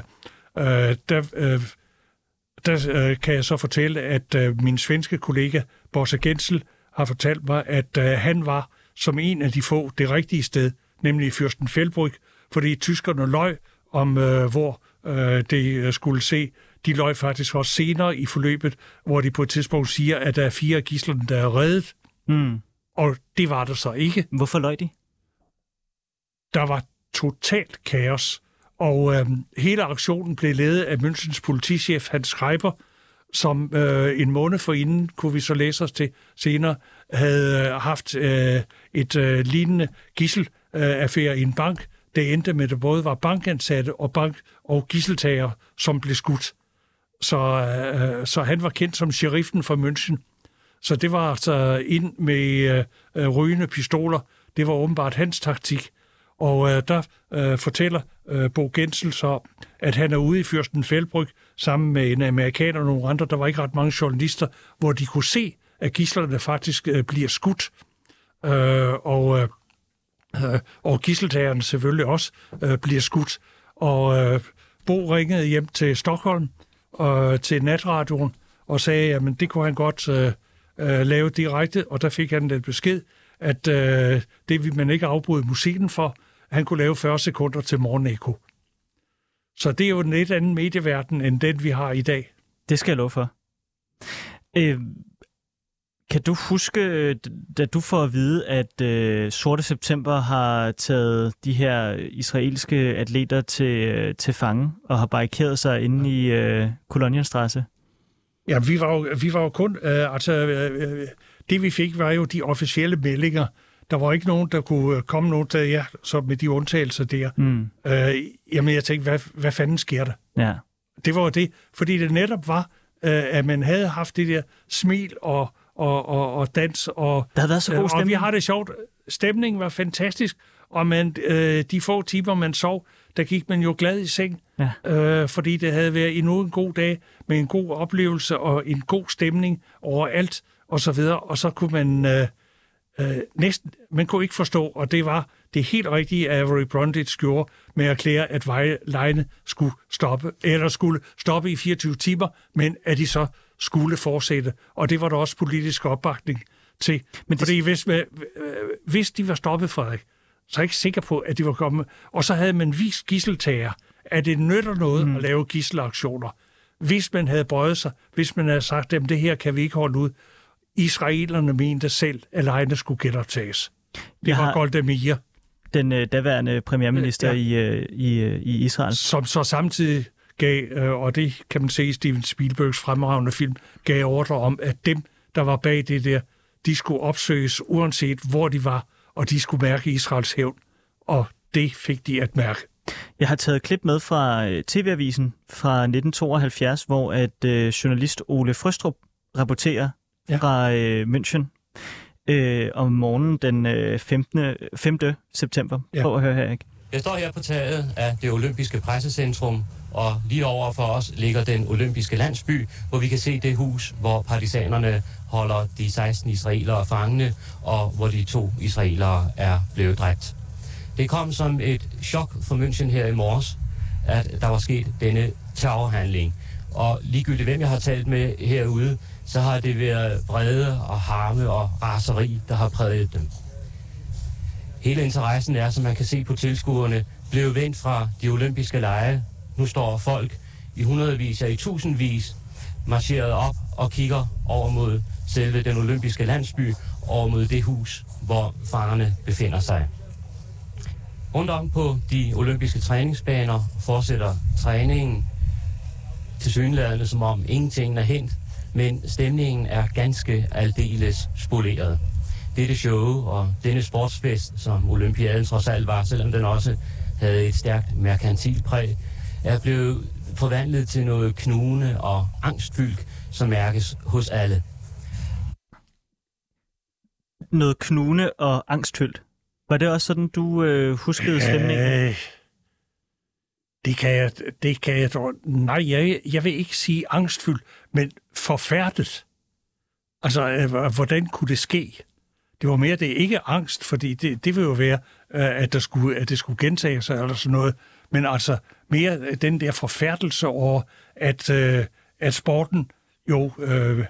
øh, der, øh, der øh, kan jeg så fortælle, at øh, min svenske kollega Bosse Gensel har fortalt mig, at øh, han var som en af de få det rigtige sted, nemlig i Fyrsten Feldbryg, fordi tyskerne løg om, øh, hvor øh, det øh, skulle se. De løg faktisk også senere i forløbet, hvor de på et tidspunkt siger, at der er fire gislerne, der er reddet, Mm. og det var der så ikke. Hvorfor løg de? Der var totalt kaos, og øh, hele aktionen blev ledet af Münchens politichef Hans Schreiber, som øh, en måned forinden, kunne vi så læse os til senere, havde øh, haft øh, et øh, lignende gisselaffære i en bank, det endte med, at det både var bankansatte og bank- og gisseltager, som blev skudt. Så, øh, så han var kendt som sheriffen fra München. Så det var altså ind med øh, øh rygende pistoler. Det var åbenbart hans taktik. Og øh, der øh, fortæller øh, Bo Gensel så, at han er ude i Fyrsten Fældbryg sammen med en amerikaner og nogle andre. Der var ikke ret mange journalister, hvor de kunne se, at gislerne faktisk øh, bliver skudt. Øh, og, øh, øh, og gisseltagerne selvfølgelig også øh, bliver skudt. Og øh, Bo ringede hjem til Stockholm øh, til natradioen og sagde, at det kunne han godt øh, øh, lave direkte, og der fik han den besked, at øh, det ville man ikke afbryde musikken for. Han kunne lave 40 sekunder til morgeneko. Så det er jo en lidt anden medieverden, end den vi har i dag. Det skal jeg love for. Øh, kan du huske, da du får at vide, at øh, Sorte September har taget de her israelske atleter til, øh, til fange og har barrikeret sig inde i øh, Kolonienstrasse? Ja, vi var jo, vi var jo kun... Øh, altså, øh, øh, det vi fik var jo de officielle meldinger. Der var ikke nogen, der kunne komme nogen til, ja, så med de undtagelser der. Mm. Øh, jamen, jeg tænkte, hvad, hvad fanden sker der? Ja. Det var jo det, fordi det netop var, øh, at man havde haft det der smil og, og, og, og dans. Og, Der har været så god øh, og vi stemning. har det sjovt. Stemningen var fantastisk, og man, øh, de få timer, man sov, der gik man jo glad i seng, Ja. øh, fordi det havde været endnu en god dag med en god oplevelse og en god stemning overalt og så videre, og så kunne man øh, øh, næsten, man kunne ikke forstå, og det var det helt rigtige, at Avery Brundage gjorde med at erklære, at vejlejene skulle stoppe, eller skulle stoppe i 24 timer, men at de så skulle fortsætte. Og det var der også politisk opbakning til. Men det- Fordi hvis, hvis de var stoppet, Frederik, så er jeg ikke sikker på, at de var kommet. Og så havde man vist gisseltager, at det nytter noget mm. at lave gisselaktioner. Hvis man havde bøjet sig, hvis man havde sagt, at det her kan vi ikke holde ud. Israelerne mente selv, at lejene skulle genoptages. Det Jeg var har- Golda Meir, Den øh, daværende premierminister Ja. i, øh, i, øh, i Israel. som så samtidig gav, øh, og det kan man se i Steven Spielbergs fremragende film, gav ordre om, at dem, der var bag det der, de skulle opsøges, uanset hvor de var, og de skulle mærke Israels hævn. Og det fik de at mærke. Jeg har taget et klip med fra øh, TV-avisen fra 1972, hvor at øh, journalist Ole Frøstrup rapporterer ja. Fra øh, München øh, om morgenen den øh, 15. 5. september. Ja. Prøv at høre her, ikke? Jeg står her på taget af det olympiske pressecentrum, og lige over for os ligger den olympiske landsby, hvor vi kan se det hus, hvor partisanerne holder de 16 israelere fangene, og hvor de to israelere er blevet dræbt. Det kom som et chok for München her i morges, at der var sket denne terrorhandling. Og ligegyldigt hvem jeg har talt med herude, så har det været vrede og harme og raseri, der har præget dem. Hele interessen er, som man kan se på tilskuerne, blevet vendt fra de olympiske lege. Nu står folk i hundredvis, og i tusindvis, marcheret op og kigger over mod selve den olympiske landsby, over mod det hus, hvor fangerne befinder sig. Rundt om på de olympiske træningsbaner fortsætter træningen til synlædende, som om ingenting er hent, men stemningen er ganske aldeles spoleret. Dette show og denne sportsfest, som Olympiaden trods alt var, selvom den også havde et stærkt merkantil præg, er blevet forvandlet til noget knugende og angstfyldt, som mærkes hos alle. Noget knugende og angstfyldt. Var det også sådan, du øh, huskede stemningen? Øh, det kan jeg, det kan jeg dog, nej, jeg, jeg vil ikke sige angstfyldt, men forfærdet. Altså, øh, hvordan kunne det ske? Det var mere det ikke angst, fordi det, det vil jo være, øh, at, der skulle, at det skulle gentage sig eller sådan noget. Men altså mere øh, den der forfærdelse over, at, at sporten jo øh,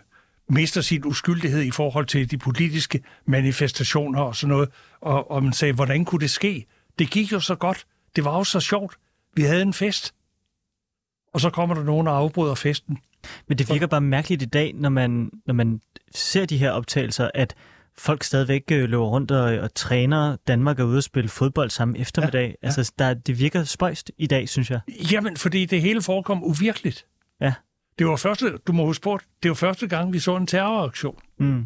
mister sin uskyldighed i forhold til de politiske manifestationer og sådan noget. Og, og man sagde, hvordan kunne det ske? Det gik jo så godt. Det var jo så sjovt. Vi havde en fest. Og så kommer der nogen og afbryder festen. Men det virker bare mærkeligt i dag, når man, når man ser de her optagelser, at folk stadigvæk øh, løber rundt og, og træner. Danmark er ude og spille fodbold samme eftermiddag. Ja, ja. Altså, der, det virker spøjst i dag, synes jeg. Jamen, fordi det hele forekom uvirkeligt. Ja. Det var første, du må huske på, det var første gang, vi så en terroraktion. Mm.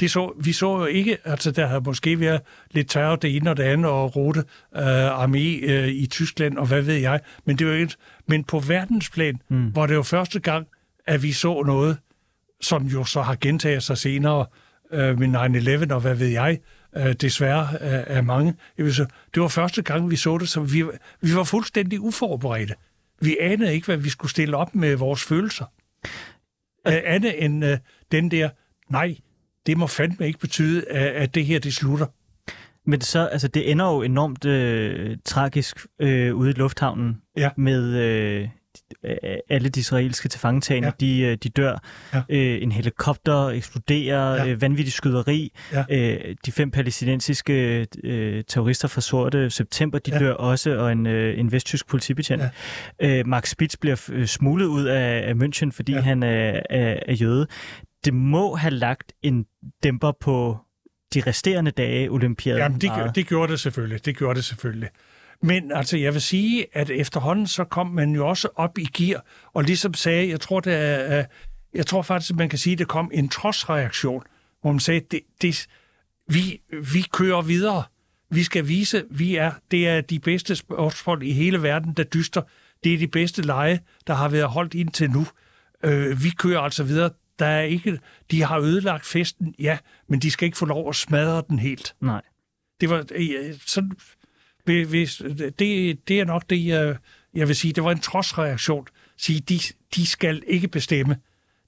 Det så, vi så jo ikke, altså der har måske været lidt terror det ene og det andet, og rote øh, armé øh, i Tyskland, og hvad ved jeg. Men det var ikke, men på verdensplan mm. var det jo første gang, at vi så noget, som jo så har gentaget sig senere øh, med 9-11, og hvad ved jeg, øh, desværre øh, af mange. Jeg vil så, det var første gang, vi så det, så vi, vi var fuldstændig uforberedte. Vi anede ikke, hvad vi skulle stille op med vores følelser. Øh, andet end øh, den der, nej, det må fandme ikke betyde, at, at det her, det slutter. Men så, altså, det ender jo enormt øh, tragisk øh, ude i lufthavnen Ja. med øh, alle de israelske tilfangetagende, Ja. de, øh, de dør. Ja. Øh, en helikopter eksploderer, Ja. øh, vanvittig skyderi. Ja. Øh, de fem palæstinensiske øh, terrorister fra Sorte September, de Ja. dør også, og en, øh, en vesttysk politibetjent. Ja. Øh, Mark Spitz bliver smuglet ud af, af München, fordi ja. han er, er, er jøde. Det må have lagt en dæmper på de resterende dage olympiaden. Jamen, det, meget. det gjorde det selvfølgelig. Det gjorde det selvfølgelig. Men altså, jeg vil sige, at efterhånden så kom man jo også op i gear, og ligesom sagde, jeg tror, det er, jeg tror faktisk, at man kan sige, at det kom en trodsreaktion, hvor man sagde, det, det, vi, vi kører videre. Vi skal vise, vi er, det er de bedste sportsfolk i hele verden, der dyster. Det er de bedste lege, der har været holdt indtil nu. Øh, vi kører altså videre. Der er ikke, de har ødelagt festen, ja, men de skal ikke få lov at smadre den helt. Nej. Det var øh, sådan, hvis- det, det er nok det, jeg, jeg vil sige. Det var en trodsreaktion. Sige, de, de skal ikke bestemme.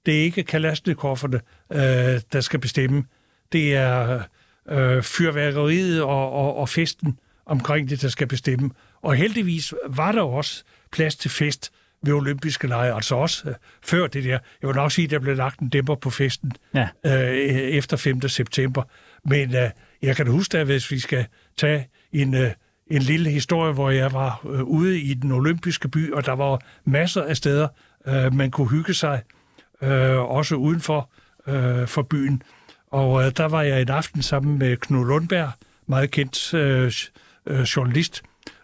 Det er ikke Kalashnikoverne, øh, der skal bestemme. Det er øh, fyrværkeriet og, og, og festen omkring det, der skal bestemme. Og heldigvis var der også plads til fest ved olympiske lege, altså også øh, før det der. Jeg vil nok sige, at der blev lagt en dæmper på festen Ja. øh, efter 5. september. Men øh, jeg kan huske, at hvis vi skal tage en, øh, en lille historie, hvor jeg var øh, ude i den olympiske by, og der var masser af steder, øh, man kunne hygge sig, øh, også uden for, øh, for byen. Og øh, der var jeg en aften sammen med Knud Lundberg, meget kendt øh, øh, journalist.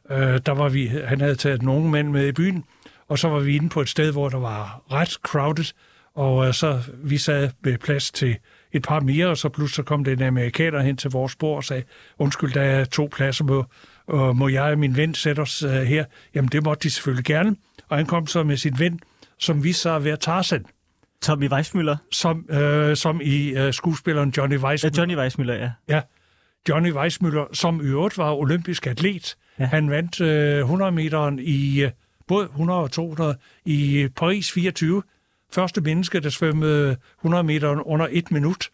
Øh, der var vi, han havde taget nogle mænd med i byen, og så var vi inde på et sted, hvor der var ret crowded, og øh, så vi sad med plads til et par mere, og så pludselig så kom det en amerikaner hen til vores bord og sagde, undskyld, der er to pladser, må, og må jeg og min ven sætte os øh, her? Jamen, det måtte de selvfølgelig gerne. Og han kom så med sin ven, som viste sig at være Tarzan, Tommy Weissmüller. som, øh, som i øh, skuespilleren Johnny Ja, Weissmuller. Johnny Weissmüller, ja. Ja, Johnny Weissmuller, som i øvrigt var olympisk atlet. Ja. Ja. Han vandt øh, 100 meteren i øh, både 100 og 200 i Paris 24. Første menneske, der svømmede 100 meter under et minut.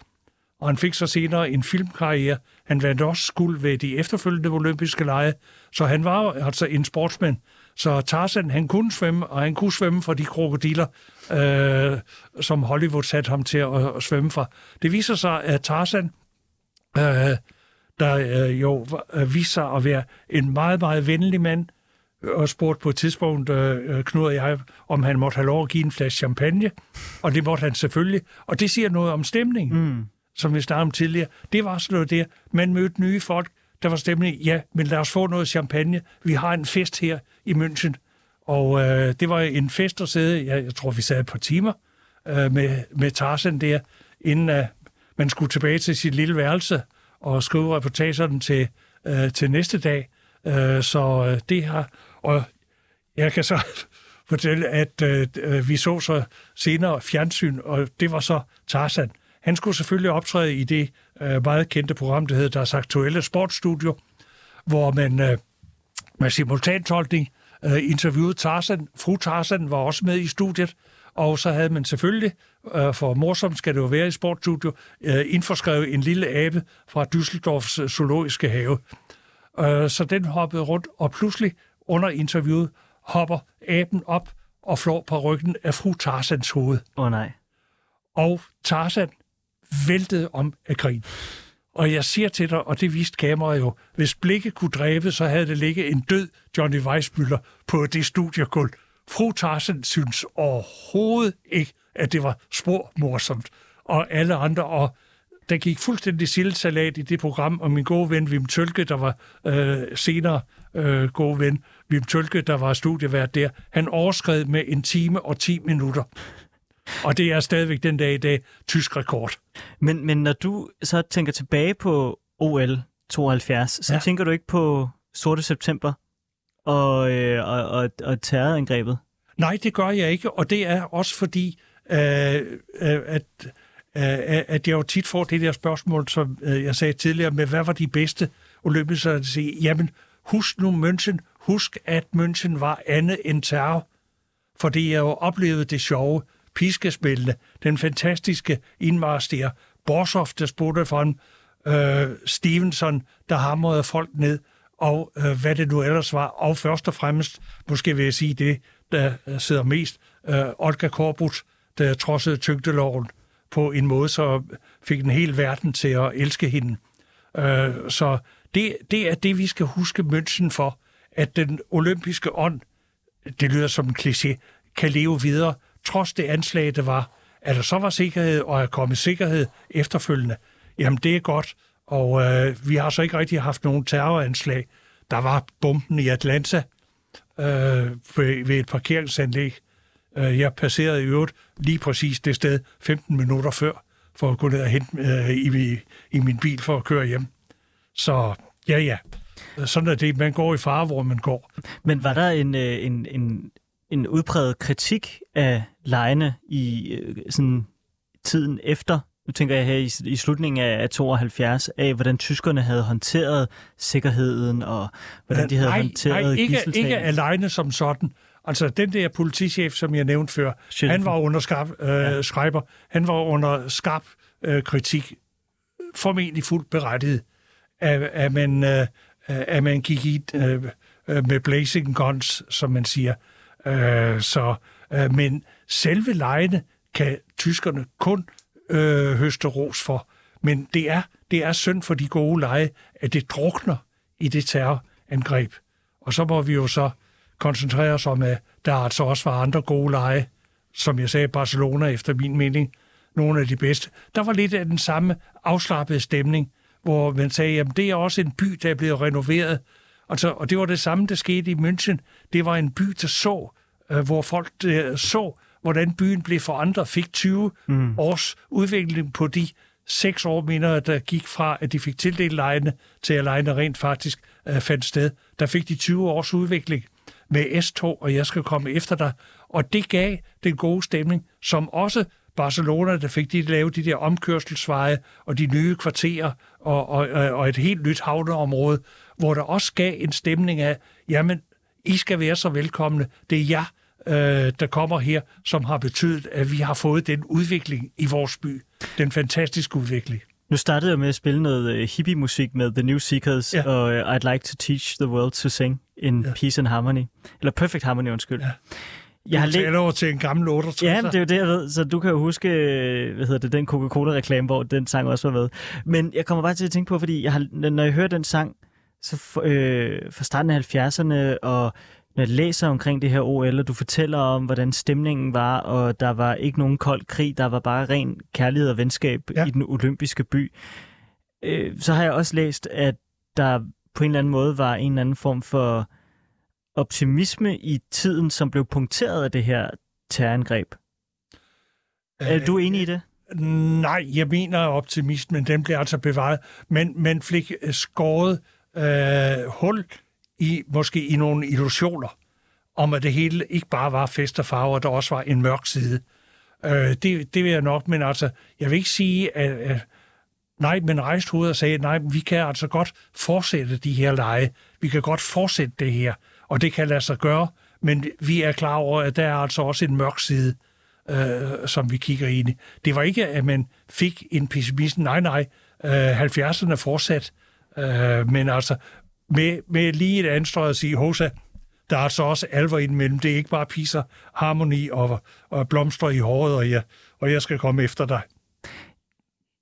Og han fik så senere en filmkarriere. Han vandt også guld ved de efterfølgende olympiske lege. Så han var altså en sportsmand. Så Tarzan, han kunne svømme, og han kunne svømme for de krokodiller, øh, som Hollywood satte ham til at, at svømme fra. Det viser sig, at Tarzan øh, der øh, jo øh, viste sig at være en meget, meget venlig mand, og spurgte på et tidspunkt, øh, Knud og jeg, om han måtte have lov at give en flaske champagne, og det måtte han selvfølgelig. Og det siger noget om stemningen, mm. som vi snakkede om tidligere. Det var sådan noget der. Man mødte nye folk, der var stemning. Ja, men lad os få noget champagne. Vi har en fest her i München. Og øh, det var en fest at sidde, jeg, jeg tror, vi sad et par timer øh, med, med Tarzan der, inden uh, man skulle tilbage til sit lille værelse og skrive reportagerne til, øh, til næste dag. Øh, så øh, det har... Og jeg kan så fortælle, at øh, øh, vi så så senere fjernsyn, og det var så Tarzan. Han skulle selvfølgelig optræde i det øh, meget kendte program, der hedder Deres Aktuelle Sportsstudio, hvor man øh, med simultantolkning øh, interviewede Tarzan. Fru Tarzan var også med i studiet, og så havde man selvfølgelig, øh, for morsomt skal det jo være i sportsstudio, øh, indforskrevet en lille abe fra Düsseldorfs zoologiske have. Øh, så den hoppede rundt, og pludselig under interviewet hopper aben op og flår på ryggen af fru Tarzans hoved. Åh oh, nej. Og Tarzan væltede om af grin. Og jeg siger til dig, og det viste kameraet jo, hvis blikket kunne dræbe, så havde det ligget en død Johnny Weissmuller på det studiegulv. Fru Tarzan synes overhovedet ikke, at det var spor morsomt. Og alle andre, og der gik fuldstændig sildsalat i det program, og min gode ven Wim Tølke, der var øh, senere øh, gode ven, Wim Tølke, der var studievært der, han overskred med en time og 10 minutter. Og det er stadigvæk den dag i dag tysk rekord. Men, men når du så tænker tilbage på OL 72, så Ja. tænker du ikke på sorte september og, øh, og, og, og terrorangrebet? Nej, det gør jeg ikke, og det er også fordi, øh, øh, at, øh, at jeg jo tit får det der spørgsmål, som øh, jeg sagde tidligere, med hvad var de bedste olympiske jamen husk nu München, huske, at München var andet end terror, fordi jeg jo oplevede det sjove, piskespillene, den fantastiske indmars der, Borshoff, der spurgte for en øh, Stevenson, der hamrede folk ned, og øh, hvad det nu ellers var. Og først og fremmest, måske vil jeg sige det, der øh, sidder mest, øh, Olga Korbut, der trodsede tyngdeloven på en måde, så fik den hele verden til at elske hende. Øh, så det, det er det, vi skal huske München for, at den olympiske ånd, det lyder som en kliché, kan leve videre, trods det anslag, det var. At der så var sikkerhed, og er kommet sikkerhed efterfølgende, jamen det er godt. Og øh, vi har så ikke rigtig haft nogen terroranslag. Der var bomben i Atlanta øh, ved, ved et parkeringsanlæg. Øh, jeg passerede i øvrigt lige præcis det sted 15 minutter før, for at gå ned og hente øh, i, i min bil for at køre hjem. Så ja, ja. Sådan er det. Man går i fare, hvor man går. Men var der en, øh, en, en, en udpræget kritik af lejene i øh, sådan tiden efter? Nu tænker jeg her i, i slutningen af, af 72, af hvordan tyskerne havde håndteret sikkerheden, og hvordan de havde nej, håndteret nej, ikke, ikke alene som sådan. Altså, den der politichef, som jeg nævnte før, Chefen. han var under skarp, øh, ja. Han var under skarp øh, kritik, formentlig fuldt berettiget, at, at, man, øh, Øh, at man gik i øh, øh, med blazing guns, som man siger. Øh, så, øh, men selve lejene kan tyskerne kun øh, høste ros for. Men det er, det er synd for de gode leje, at det drukner i det terrorangreb. Og så må vi jo så koncentrere os om, at der altså også var andre gode leje, som jeg sagde, Barcelona efter min mening, nogle af de bedste. Der var lidt af den samme afslappede stemning, hvor man sagde, at det er også en by, der er blevet renoveret. Altså, og det var det samme, der skete i München. Det var en by, der så, øh, hvor folk der så, hvordan byen blev forandret, fik 20 mm. års udvikling på de seks år, mener jeg, der gik fra, at de fik tildelt lejene, til at lejene rent faktisk øh, fandt sted. Der fik de 20 års udvikling med S-tog, og jeg skal komme efter dig. Og det gav den gode stemning, som også Barcelona, der fik de lavet de der omkørselsveje og de nye kvarterer og, og, og et helt nyt havneområde, hvor der også gav en stemning af, jamen, I skal være så velkomne. Det er jer, øh, der kommer her, som har betydet, at vi har fået den udvikling i vores by. Den fantastiske udvikling. Nu startede jeg med at spille noget øh, hippie-musik med The New Seekers, Ja. ja. og øh, I'd like to teach the world to sing in ja. peace and harmony. Eller perfect harmony, undskyld. Ja. Jeg har Du læ- taler over til en gammel 68. Ja, det er jo det, jeg ved. Så du kan jo huske, hvad hedder det, den Coca-Cola-reklame, hvor den sang også var med. Men jeg kommer bare til at tænke på, fordi jeg har, når jeg hører den sang, så for, øh, fra starten af 70'erne, og når jeg læser omkring det her OL, og du fortæller om, hvordan stemningen var, og der var ikke nogen kold krig, der var bare ren kærlighed og venskab ja. i den olympiske by, øh, så har jeg også læst, at der på en eller anden måde var en eller anden form for optimisme i tiden, som blev punkteret af det her terrorangreb. Er du enig i det? Nej, jeg mener at optimismen, den bliver altså bevaret. Men man fik øh, skåret øh, hul i måske i nogle illusioner om, at det hele ikke bare var fest og farver, der også var en mørk side. Øh, det, det vil jeg nok, men altså, jeg vil ikke sige, at, at nej, men rejste hovedet og sagde, nej, vi kan altså godt fortsætte de her lege. Vi kan godt fortsætte det her, og det kan lade sig gøre, men vi er klar over, at der er altså også en mørk side øh, som vi kigger ind i. Det var ikke, at man fik en pessimisme. Nej, nej. Øh, 70'erne fortsat. Øh, men altså, med, med lige et anstrøg at sige, Hosa, der er altså også alvor indimellem. Det er ikke bare piser, harmoni og, og blomster i håret, og jeg, og jeg skal komme efter dig.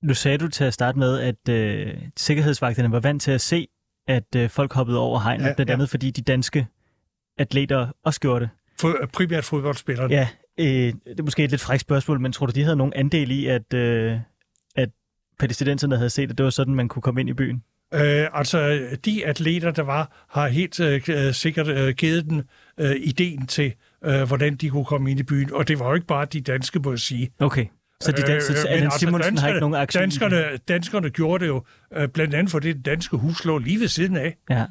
Nu sagde du til at starte med, at øh, sikkerhedsvagterne var vant til at se, at øh, folk hoppede over hegnet, Ja, ja, blandt ja. andet fordi de danske atleter også gjorde det. For, primært fodboldspillerne. Ja, øh, det er måske et lidt frækt spørgsmål, men tror du, de havde nogen andel i, at, øh, at palæstinenserne havde set, at det var sådan, man kunne komme ind i byen? Øh, altså, de atleter, der var, har helt øh, sikkert øh, givet den øh, ideen til øh, hvordan de kunne komme ind i byen. Og det var jo ikke bare de danske, må jeg sige. Okay. Så de danske, Øh, øh, men Allan altså, Simonsen har ikke nogen aktie danskerne, danskerne gjorde det jo øh, blandt andet, fordi det danske hus lå lige ved siden af, Ja.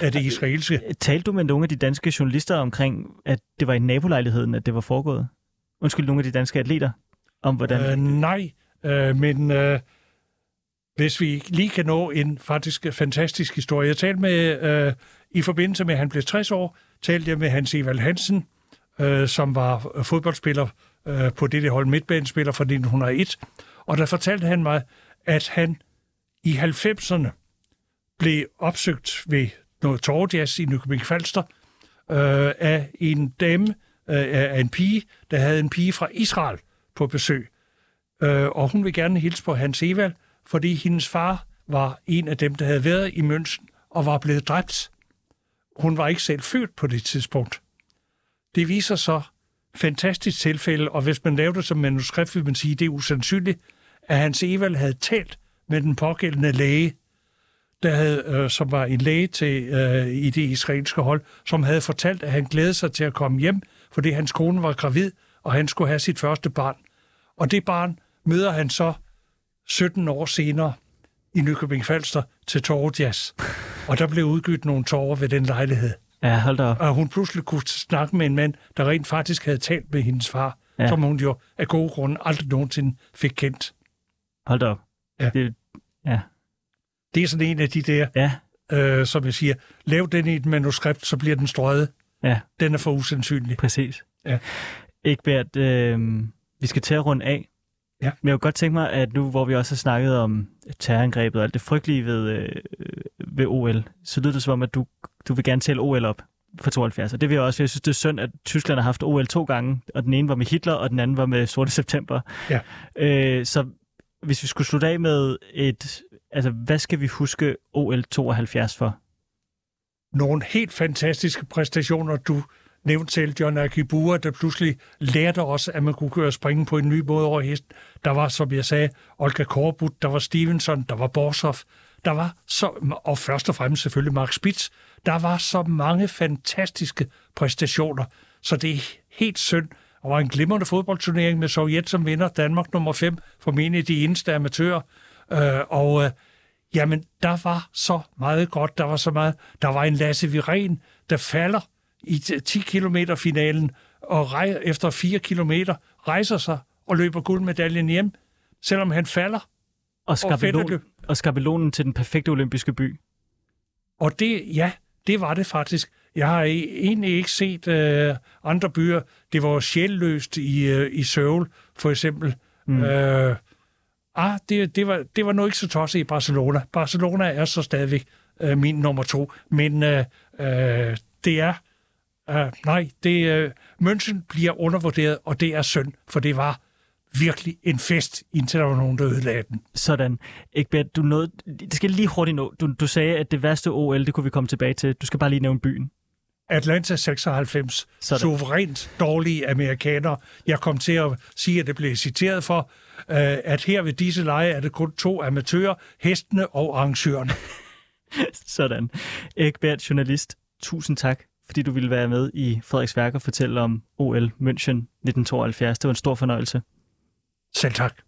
Af det israelske. Talte du med nogle af de danske journalister omkring, at det var i nabolejligheden, at det var foregået? Undskyld, nogle af de danske atleter, om hvordan... Øh, nej, øh, men øh, hvis vi lige kan nå en faktisk fantastisk historie. Jeg talte med, øh, i forbindelse med, at han blev 60 år, talte jeg med Hans Evald Hansen, øh, som var fodboldspiller øh, på det, hold midtbanespiller fra 1901. Og der fortalte han mig, at han i 90'erne blev opsøgt ved noget torvjazz i Nykøbing Falster øh, af en dame, øh, af en pige, der havde en pige fra Israel på besøg. Øh, og hun vil gerne hilse på Hans Evald, fordi hendes far var en af dem, der havde været i München og var blevet dræbt. Hun var ikke selv født på det tidspunkt. Det viser så fantastisk tilfælde, og hvis man laver det som manuskript, vil man sige, at det er usandsynligt, at Hans Evald havde talt med den pågældende læge, der havde, øh, som var en læge til, øh, i det israelske hold, som havde fortalt, at han glædede sig til at komme hjem, fordi hans kone var gravid, og han skulle have sit første barn. Og det barn møder han så 17 år senere i Nykøbing Falster til Torvjazz. Og der blev udgivet nogle tårer ved den lejlighed. Ja, hold da op. Og hun pludselig kunne snakke med en mand, der rent faktisk havde talt med hendes far, ja. som hun jo af gode grunde aldrig nogensinde fik kendt. Hold da op. Ja. Det, ja. Det er sådan en af de der, Ja, øh, som jeg siger, lav den i et manuskript, så bliver den strøget. ja, Den er for usandsynlig. præcis. Ja. Egbert, øh, vi skal til at runde af. Ja. Men jeg kunne godt tænke mig, at nu hvor vi også har snakket om terrorangrebet og alt det frygtelige ved, øh, ved OL, så lyder det som om, at du, du vil gerne tælle OL op for 72. Og det vil jeg også, for jeg synes, det er synd, at Tyskland har haft OL to gange, og den ene var med Hitler, og den anden var med Sorte September. Ja. Øh, så hvis vi skulle slutte af med et... Altså, hvad skal vi huske OL 72 for? Nogle helt fantastiske præstationer, du nævnte selv, John Akibura, der pludselig lærte os, at man kunne køre og springe på en ny måde over hesten. Der var, som jeg sagde, Olga Korbut, der var Stevenson, der var Borsov, der var så, og først og fremmest selvfølgelig Mark Spitz, der var så mange fantastiske præstationer, så det er helt synd. Og var en glimrende fodboldturnering med Sovjet som vinder, Danmark nummer 5, formentlig de eneste amatører. Øh, og øh, jamen, der var så meget godt, der var så meget. Der var en Lasse Viren, der falder i 10 km finalen, og rej, efter 4 kilometer rejser sig og løber guldmedaljen hjem, selvom han falder. Og, skabelon, fætterløb. og skabelonen til den perfekte olympiske by. Og det, ja, det var det faktisk. Jeg har e- egentlig ikke set øh, andre byer. Det var sjælløst i, øh, i Seoul, for eksempel. Mm. Øh, ah, det, det, var, det var nu ikke så tosset i Barcelona. Barcelona er så stadigvæk øh, min nummer to. Men øh, øh, det er... Øh, nej, det, øh, München bliver undervurderet, og det er synd, for det var virkelig en fest, indtil der var nogen, der ødelagde den. Sådan. Egbert, du nåede, det skal lige hurtigt nå. Du, du sagde, at det værste OL, det kunne vi komme tilbage til. Du skal bare lige nævne byen. Atlanta 96. Sådan. Suverænt dårlige amerikanere. Jeg kom til at sige, at det blev citeret for, øh, at her ved disse lege er det kun to amatører, hestene og arrangørerne. Sådan. Egbert, journalist, tusind tak, fordi du ville være med i Frederiks Værk og fortælle om OL München 1972. Det var en stor fornøjelse. Selv tak.